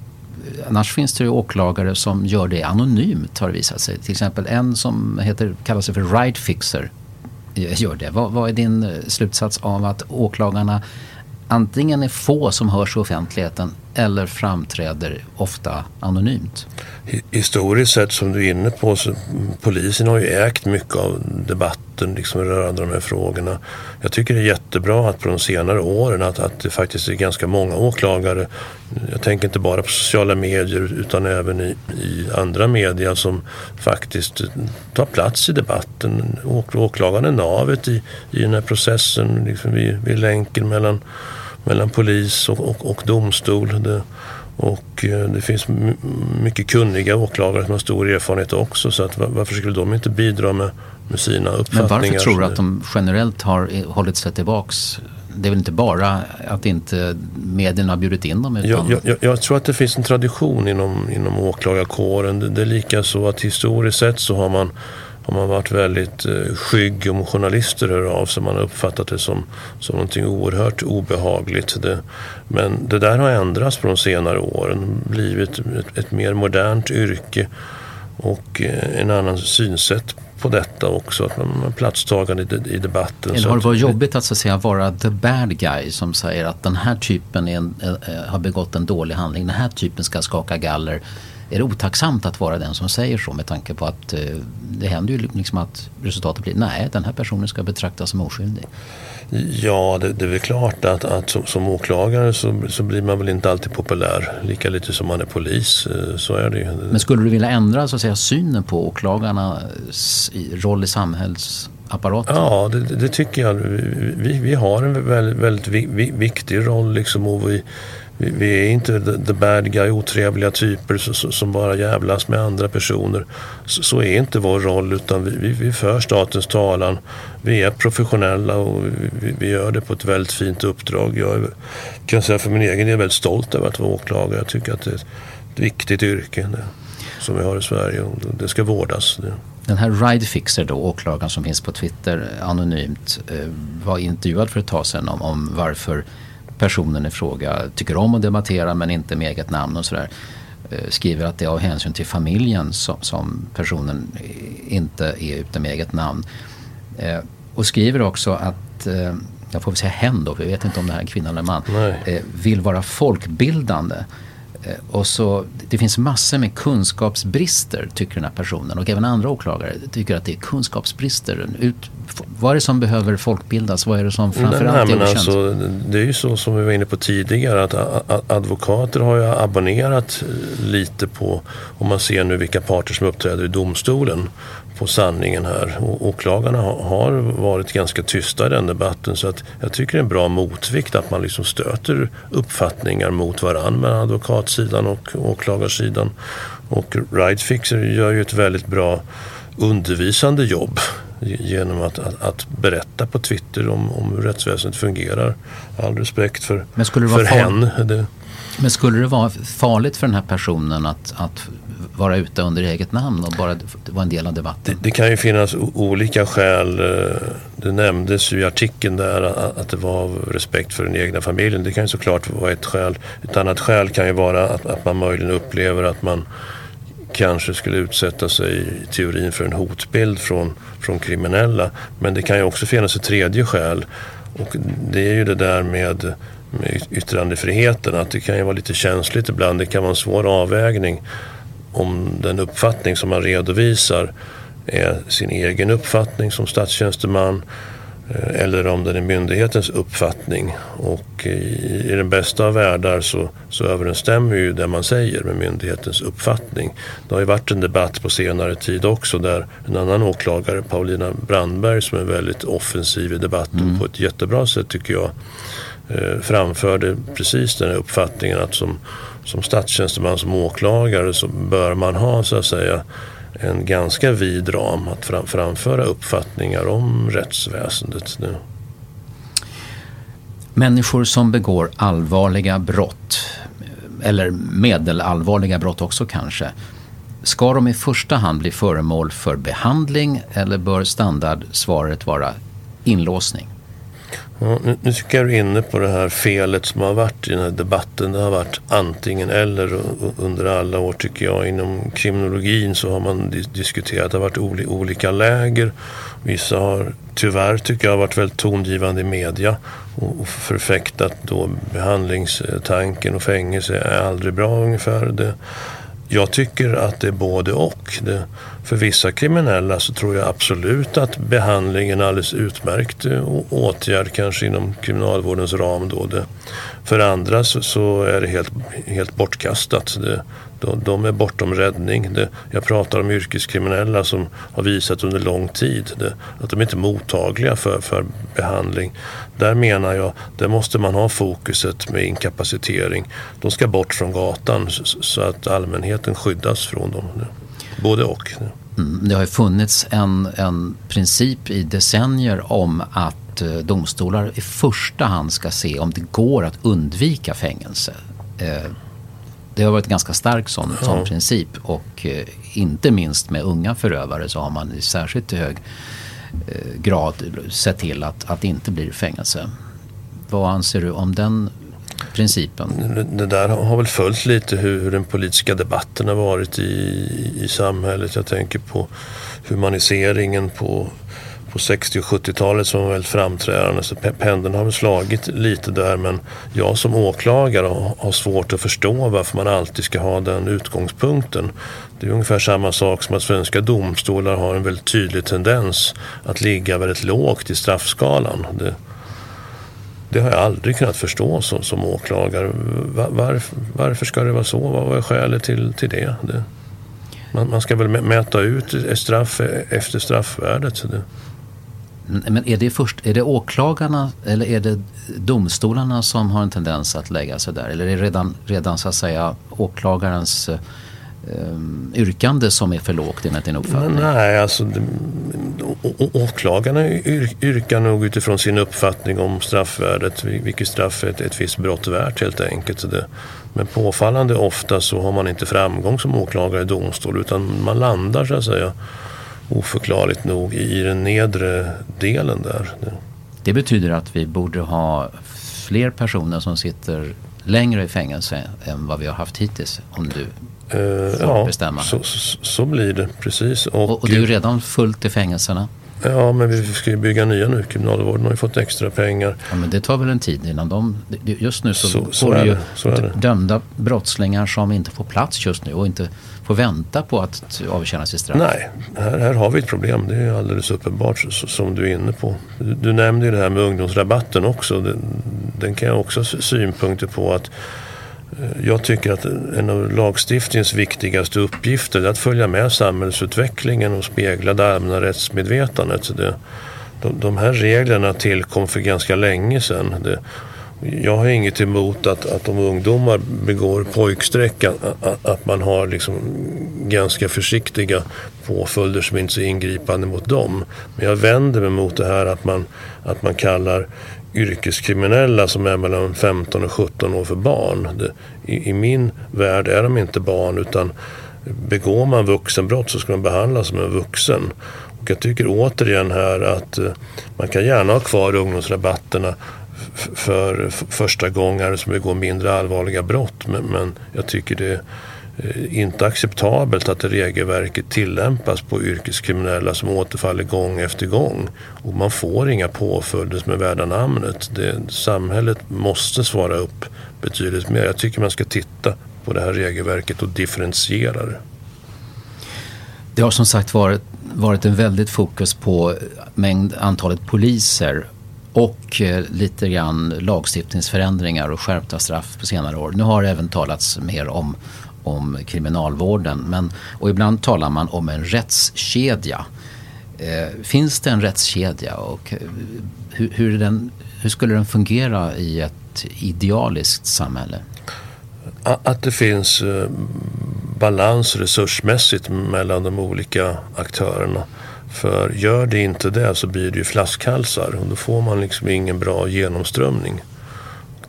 annars finns det ju åklagare som gör det anonymt har det visat sig. Till exempel en som heter, kallar sig för Ride Fixer Eh, gör det. Vad, vad är din eh, slutsats av att åklagarna antingen är få som hörs i offentligheten eller framträder ofta anonymt? Historiskt sett som du är inne på så polisen har ju ägt mycket av debatten liksom rörande de här frågorna. Jag tycker det är jättebra att på de senare åren att, att det faktiskt är ganska många åklagare. Jag tänker inte bara på sociala medier utan även i, i andra media, som faktiskt tar plats i debatten. Åklagaren är navet i, i den här processen, liksom vid, vid länken mellan mellan polis och, och, och domstol. Det, och eh, det finns mycket kunniga åklagare som har stor erfarenhet också. Så att varför skulle de inte bidra med, med sina uppfattningar? Men varför tror du att de generellt har hållit sig tillbaks? Det är väl inte bara att inte medierna har bjudit in dem? Utan... Jag, jag, jag, tror att det finns en tradition inom, inom åklagarkåren. Det, det är lika så att historiskt sett så har man har man varit väldigt eh, skygg om journalister hör av sig. Man har uppfattat det som, som någonting oerhört obehagligt. Det, men det där har ändrats på de senare åren. Blivit ett, ett mer modernt yrke och eh, en annan synsätt på detta också. Att man är platstagande i, i debatten. Eller har det varit jobbigt att, så att säga, vara the bad guy som säger att den här typen en, äh, har begått en dålig handling. Den här typen ska skaka galler är det otacksamt att vara den som säger så med tanke på att eh, det händer ju liksom att resultatet blir nej, den här personen ska betraktas som oskyldig. Ja, det, det är väl klart att, att som, som åklagare så, så, blir man väl inte alltid populär. Lika lite som man är polis. Eh, så är det ju. Men skulle du vilja ändra så att säga, synen på åklagarnas roll i samhällsapparaten? Ja, det, det tycker jag. Vi, vi har en väldigt, väldigt viktig roll liksom och vi, vi, vi är inte the, the bad guy, otrevliga typer som bara jävlas med andra personer. Så, så är inte vår roll utan vi, vi, vi för statens talan. Vi är professionella och vi, vi, gör det på ett väldigt fint uppdrag. Jag kan säga för min egen del väldigt stolt över att vara åklagare. Jag tycker att det är ett viktigt yrke det, som vi har i Sverige och det ska vårdas. Det. Den här Ridefixer då, åklagaren som finns på Twitter anonymt, eh, var intervjuad för ett tag sedan om, om varför personen i fråga tycker om att debattera men inte med eget namn och sådär. Eh, skriver att det är av hänsyn till familjen som, som personen inte är ute med eget namn. Eh, och skriver också att, eh, jag får väl säga hen då, för jag vet inte om det här är kvinna eller man, eh, vill vara folkbildande. Eh, och så, det finns massor med kunskapsbrister tycker den här personen och även andra åklagare tycker att det är kunskapsbrister. Ut, vad är det som behöver folkbildas? Vad är det som framförallt är alltså, Det är ju så som vi var inne på tidigare att advokater har ju abonnerat lite på, om man ser nu vilka parter som uppträder i domstolen, på sanningen här. Och åklagarna har varit ganska tysta i den debatten så att jag tycker det är en bra motvikt att man liksom stöter uppfattningar mot varandra mellan advokatsidan och åklagarsidan. Och Rightfixer gör ju ett väldigt bra undervisande jobb genom att, att, att, berätta på Twitter om, om hur rättsväsendet fungerar. All respekt för, för hen. Det, Men skulle det vara farligt för den här personen att, att vara ute under eget namn och bara vara en del av debatten? Det, det kan ju finnas olika skäl. Eh, det nämndes ju i artikeln där att det var av respekt för den egna familjen. Det kan ju såklart vara ett skäl. Ett annat skäl kan ju vara att, att man möjligen upplever att man kanske skulle utsätta sig i teorin för en hotbild från, från kriminella. Men det kan ju också finnas ett tredje skäl och det är ju det där med, med yttrandefriheten att det kan ju vara lite känsligt ibland. Det kan vara en svår avvägning om den uppfattning som man redovisar är sin egen uppfattning som statstjänsteman Eh, eller om den är myndighetens uppfattning. Och i, i den bästa av världar så, så överensstämmer ju det man säger med myndighetens uppfattning. Det har ju varit en debatt på senare tid också där en annan åklagare, Paulina Brandberg, som är väldigt offensiv i debatten mm. på ett jättebra sätt tycker jag, eh, framförde precis den här uppfattningen att som, som statstjänsteman, som åklagare så bör man ha så att säga en ganska vid ram att fram, framföra uppfattningar om rättsväsendet nu. Människor som begår allvarliga brott, eller medelallvarliga brott också kanske, ska de i första hand bli föremål för behandling eller bör standardsvaret vara inlåsning? Ja, nu, nu tycker jag du är inne på det här felet som har varit i den här debatten. Det har varit antingen eller under alla år tycker jag. Inom kriminologin så har man diskuterat, det har varit oli olika läger. Vissa har tyvärr tycker jag varit väldigt tongivande i media och förfäktat då behandlingstanken och fängelse är aldrig bra ungefär. Det, jag tycker att det är både och. Det, för vissa kriminella så tror jag absolut att behandling är en alldeles utmärkt eh, åtgärd kanske inom kriminalvårdens ram. Då. Det, för andra så, så, är det helt, helt bortkastat. Det, de, de är bortom räddning. Det, jag pratar om yrkeskriminella som har visat under lång tid det, att de inte är mottagliga för, för behandling. Där menar jag, där måste man ha fokuset med inkapacitering. De ska bort från gatan så, så att allmänheten skyddas från dem. Både och. Mm, det har ju funnits en, en princip i decennier om att eh, domstolar i första hand ska se om det går att undvika fängelse. Eh, det har varit en ganska stark sån, ja. sån princip och eh, inte minst med unga förövare så har man i särskilt hög grad sett till att, att det inte blir fängelse. Vad anser du om den principen? Det där har väl följt lite hur den politiska debatten har varit i, i samhället. Jag tänker på humaniseringen på, på 60 och 70-talet som var väldigt framträdande. Så pendeln har väl slagit lite där men jag som åklagare har svårt att förstå varför man alltid ska ha den utgångspunkten. Det är ungefär samma sak som att svenska domstolar har en väldigt tydlig tendens att ligga väldigt lågt i straffskalan. Det, det har jag aldrig kunnat förstå som, som åklagare. Var, varför, varför ska det vara så? Vad är skälet till, till det? det man, man, ska väl mäta ut straff e-, efter straffvärdet. Så det. Mm, men är det, först, är det åklagarna eller är det domstolarna som har en tendens att lägga sig där? Eller är det redan, redan så att säga åklagarens eh, um, yrkande som är för lågt enligt din uppfattning? Nej, alltså åklagarna yrkar nog utifrån sin uppfattning om straffvärdet, vilket straff är ett, ett visst brott värt helt enkelt. Det, men påfallande ofta så har man inte framgång som åklagare i domstol utan man landar så att säga oförklarligt nog i den nedre delen där. Det betyder att vi borde ha fler personer som sitter längre i fängelse än vad vi har haft hittills om du Uh, ja, så, så, så, blir det precis. Och, och, och det är ju redan fullt i fängelserna. Ja, men vi ska ju bygga nya nu. Kriminalvården har ju fått extra pengar. Ja, men det tar väl en tid innan de... Just nu så, så, så får ju det, dömda brottslingar som inte får plats just nu och inte får vänta på att avtjäna sitt straff. Nej, här, här har vi ett problem. Det är alldeles uppenbart som du är inne på. Du, du nämnde ju det här med ungdomsrabatten också. Den, den kan jag också ha synpunkter på att Eh, Eh, jag tycker att en av lagstiftningens viktigaste uppgifter är att följa med samhällsutvecklingen och spegla det allmänna rättsmedvetandet. Det, de, de här reglerna tillkom för ganska länge sedan. Det, jag har inget emot att, att om ungdomar begår pojkstreck att, att man har liksom ganska försiktiga påföljder som inte är så ingripande mot dem. Men jag vänder mig mot det här att man, att man kallar yrkeskriminella som är mellan 15 och 17 år för barn. Det, i, I min värld är de inte barn utan begår man vuxenbrott så ska man behandlas som en vuxen. Och jag tycker återigen här att eh, man kan gärna ha kvar ungdomsrabatterna för första gånger som begår mindre allvarliga brott. Men, men jag tycker det är Eh, inte acceptabelt att regelverket tillämpas på yrkeskriminella som återfaller gång efter gång. Och man får inga påföljder som är värda namnet. Det, samhället måste svara upp betydligt mer. Jag tycker man ska titta på det här regelverket och differentiera det. Det har som sagt varit, varit en väldigt fokus på mängd antalet poliser och eh, lite grann lagstiftningsförändringar och skärpta straff på senare år. Nu har det även talats mer om, om kriminalvården men, och ibland talar man om en rättskedja. Eh, finns det en rättskedja och eh, hur, hur, den, hur skulle den fungera i ett idealiskt samhälle? Att det finns eh, balans resursmässigt mellan de olika aktörerna. För gör det inte det så blir det ju flaskhalsar och då får man liksom ingen bra genomströmning.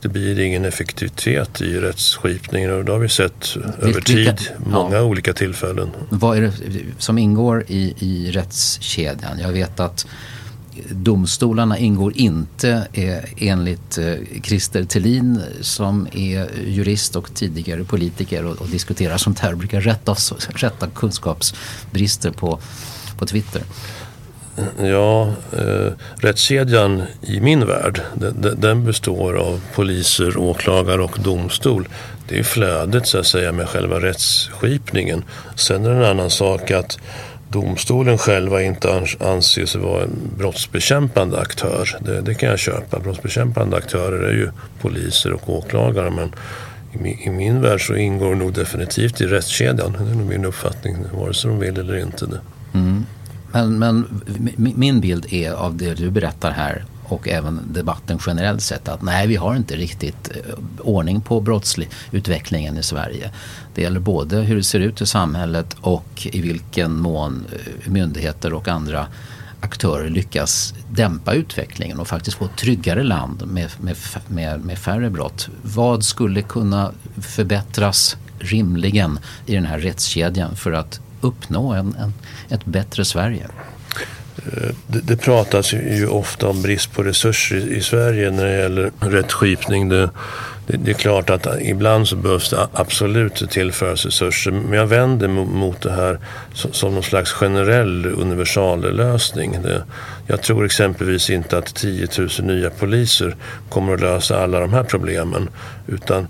Det blir ingen effektivitet i rättsskipningen och det har vi sett över tid, många ja. olika tillfällen. Vad är det som ingår i, i rättskedjan? Jag vet att domstolarna ingår inte eh, enligt eh, Christer Tillin som är jurist och tidigare politiker och, och diskuterar sånt här och brukar rätta, rätta kunskapsbrister på, på Twitter. Ja, eh, rättskedjan i min värld den, den består av poliser, åklagare och domstol. Det är flödet så att säga med själva rättsskipningen. Sen är det en annan sak att domstolen själva inte anser sig vara en brottsbekämpande aktör. Det, det, kan jag köpa. Brottsbekämpande aktörer är ju poliser och åklagare men i, i min värld så ingår nog definitivt i rättskedjan. Det är nog min uppfattning, vare sig de vill eller inte. Det. Mm. Men, men min bild är av det du berättar här och även debatten generellt sett att nej, vi har inte riktigt eh, ordning på brottsutvecklingen i Sverige. Det gäller både hur det ser ut i samhället och i vilken mån eh, myndigheter och andra aktörer lyckas dämpa utvecklingen och faktiskt få ett tryggare land med, med, med, med färre brott. Vad skulle kunna förbättras rimligen i den här rättskedjan för att uppnå en, en, ett bättre Sverige? Eh, det, det, pratas ju ofta om brist på resurser i, i Sverige när det gäller rättskipning. Det, det, det, är klart att ibland så behövs det absolut tillföras resurser. Men jag vänder mot det här som någon slags generell universallösning. Jag tror exempelvis inte att 10 000 nya poliser kommer att lösa alla de här problemen. Utan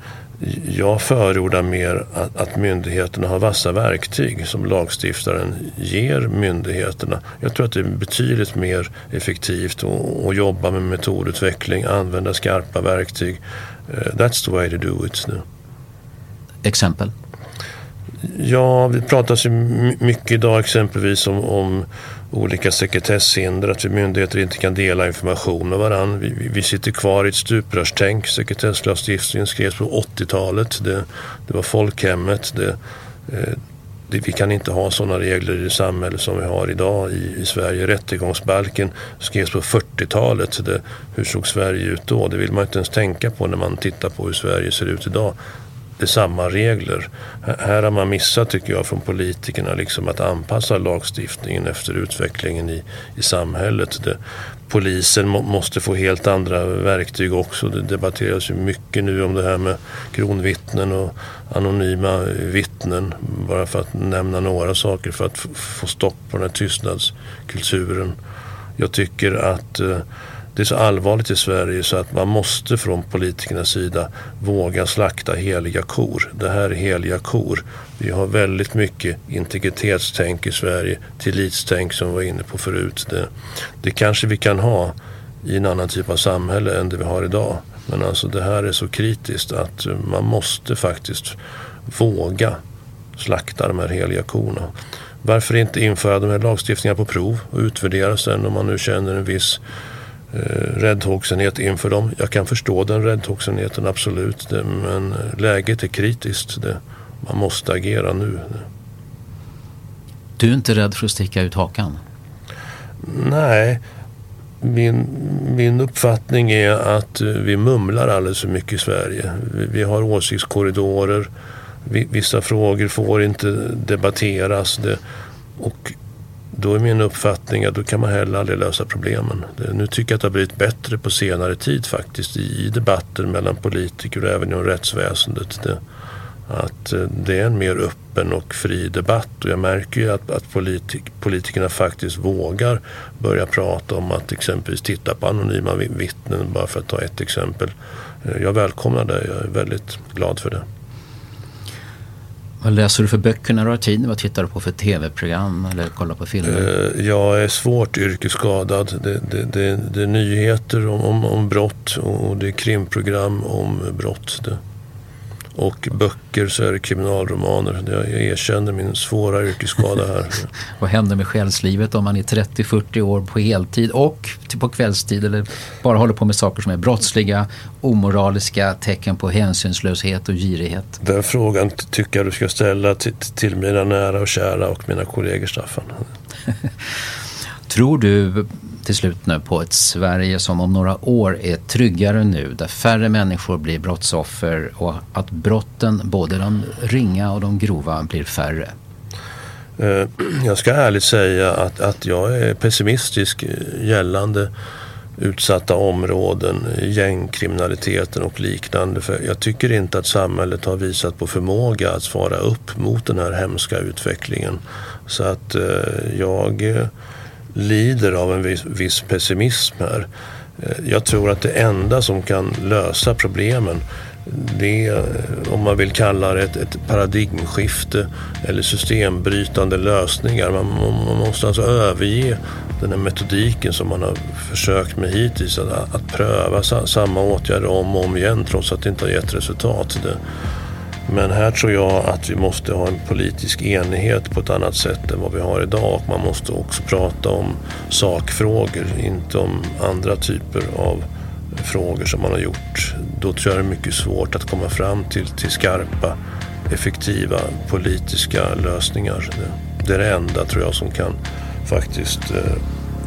jag förordar mer att, att myndigheterna har vassa verktyg som lagstiftaren ger myndigheterna. Jag tror att det är betydligt mer effektivt att, jobba med metodutveckling, använda skarpa verktyg. Uh, that's the way to do it nu. Exempel? Ja, vi pratar mycket idag exempelvis om, om olika sekretesshinder, att vi myndigheter inte kan dela information med varandra. Vi, vi sitter kvar i ett stuprörstänk. Sekretesslagstiftningen skrevs på 80-talet. Det, det var folkhemmet. Det, eh, det, vi kan inte ha sådana regler i det samhälle som vi har idag i, i Sverige. Rättegångsbalken skrevs på 40-talet. hur såg Sverige ut då? Det vill man inte ens tänka på när man tittar på hur Sverige ser ut idag samma regler. Här har man missat, tycker jag, från politikerna liksom att anpassa lagstiftningen efter utvecklingen i, i samhället. Det, polisen må, måste få helt andra verktyg också. Det debatteras ju mycket nu om det här med kronvittnen och anonyma vittnen. Bara för att nämna några saker för att få stopp på den här tystnadskulturen. Jag tycker att eh, det är så allvarligt i Sverige så att man måste från politikernas sida våga slakta heliga kor. Det här är heliga kor. Vi har väldigt mycket integritetstänk i Sverige, tillitstänk som vi var inne på förut. Det, det kanske vi kan ha i en annan typ av samhälle än det vi har idag. Men alltså det här är så kritiskt att eh, man måste faktiskt våga slakta de här heliga korna. Varför inte införa de här lagstiftningarna på prov och utvärdera sen om man nu känner en viss räddhågsenhet inför dem. Jag kan förstå den räddhågsenheten absolut. Men läget är kritiskt. Man måste agera nu. Du är inte rädd för att sticka ut hakan? Nej. min, min uppfattning är att vi mumlar alldeles för mycket i Sverige. Vi, har åsiktskorridorer. Vi, vissa frågor får inte debatteras. Det, och då är min uppfattning att då kan man heller aldrig lösa problemen. Eh, nu tycker jag att det har blivit bättre på senare tid faktiskt i, debatter mellan politiker och även inom rättsväsendet. Det, att eh, det är en mer öppen och fri debatt och jag märker ju att, att politik, politikerna faktiskt vågar börja prata om att exempelvis titta på anonyma vittnen bara för att ta ett exempel. Eh, jag välkomnar det, jag är väldigt glad för det. Vad läser du för böcker när du har tid? Vad tittar du på för tv-program eller kollar på filmer? Eh, jag är svårt yrkesskadad. Det, det, det, det är nyheter om, om, om brott och det är krimprogram om brott. Det. Och böcker så är det kriminalromaner. Jag erkänner min svåra yrkesskada här. [LAUGHS] Vad händer med själslivet om man är 30-40 år på heltid och på kvällstid eller bara håller på med saker som är brottsliga, omoraliska, tecken på hänsynslöshet och girighet? Den frågan tycker jag du ska ställa till, till mina nära och kära och mina kollegor, Staffan. [LAUGHS] Tror du till slut nu på ett Sverige som om några år är tryggare nu, där färre människor blir brottsoffer och att brotten, både de ringa och de grova, blir färre? Eh, jag ska ärligt säga att, att jag är pessimistisk gällande utsatta områden, gängkriminaliteten och liknande. För jag tycker inte att samhället har visat på förmåga att svara upp mot den här hemska utvecklingen. Så att eh, jag eh, lider av en viss, viss pessimism här. Eh, jag tror att det enda som kan lösa problemen det är, eh, om man vill kalla det ett, ett paradigmskifte eller systembrytande lösningar. Man, man, måste alltså överge den här metodiken som man har försökt med hittills. Att, att pröva samma åtgärder om och om igen trots att det inte har gett resultat. Det, men här tror jag att vi måste ha en politisk enighet på ett annat sätt än vad vi har idag. Och man måste också prata om sakfrågor, inte om andra typer av frågor som man har gjort. Då tror jag det är mycket svårt att komma fram till, till skarpa, effektiva politiska lösningar. Det, det är det enda tror jag som kan faktiskt eh,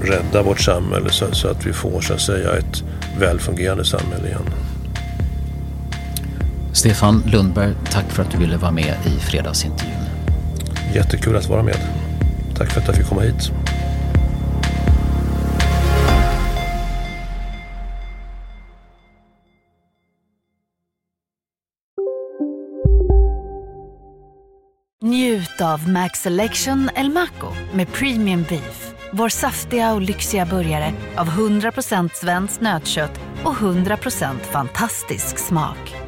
rädda vårt samhälle så, så, att vi får så att säga ett välfungerande samhälle igen. Stefan Lundberg, tack för att du ville vara med i fredagsintervjun. Jättekul att vara med. Tack för att jag fick komma hit. Njut av Max Selection El Maco med Premium Beef. Vår saftiga och lyxiga burgare av 100% svenskt nötkött och 100% fantastisk smak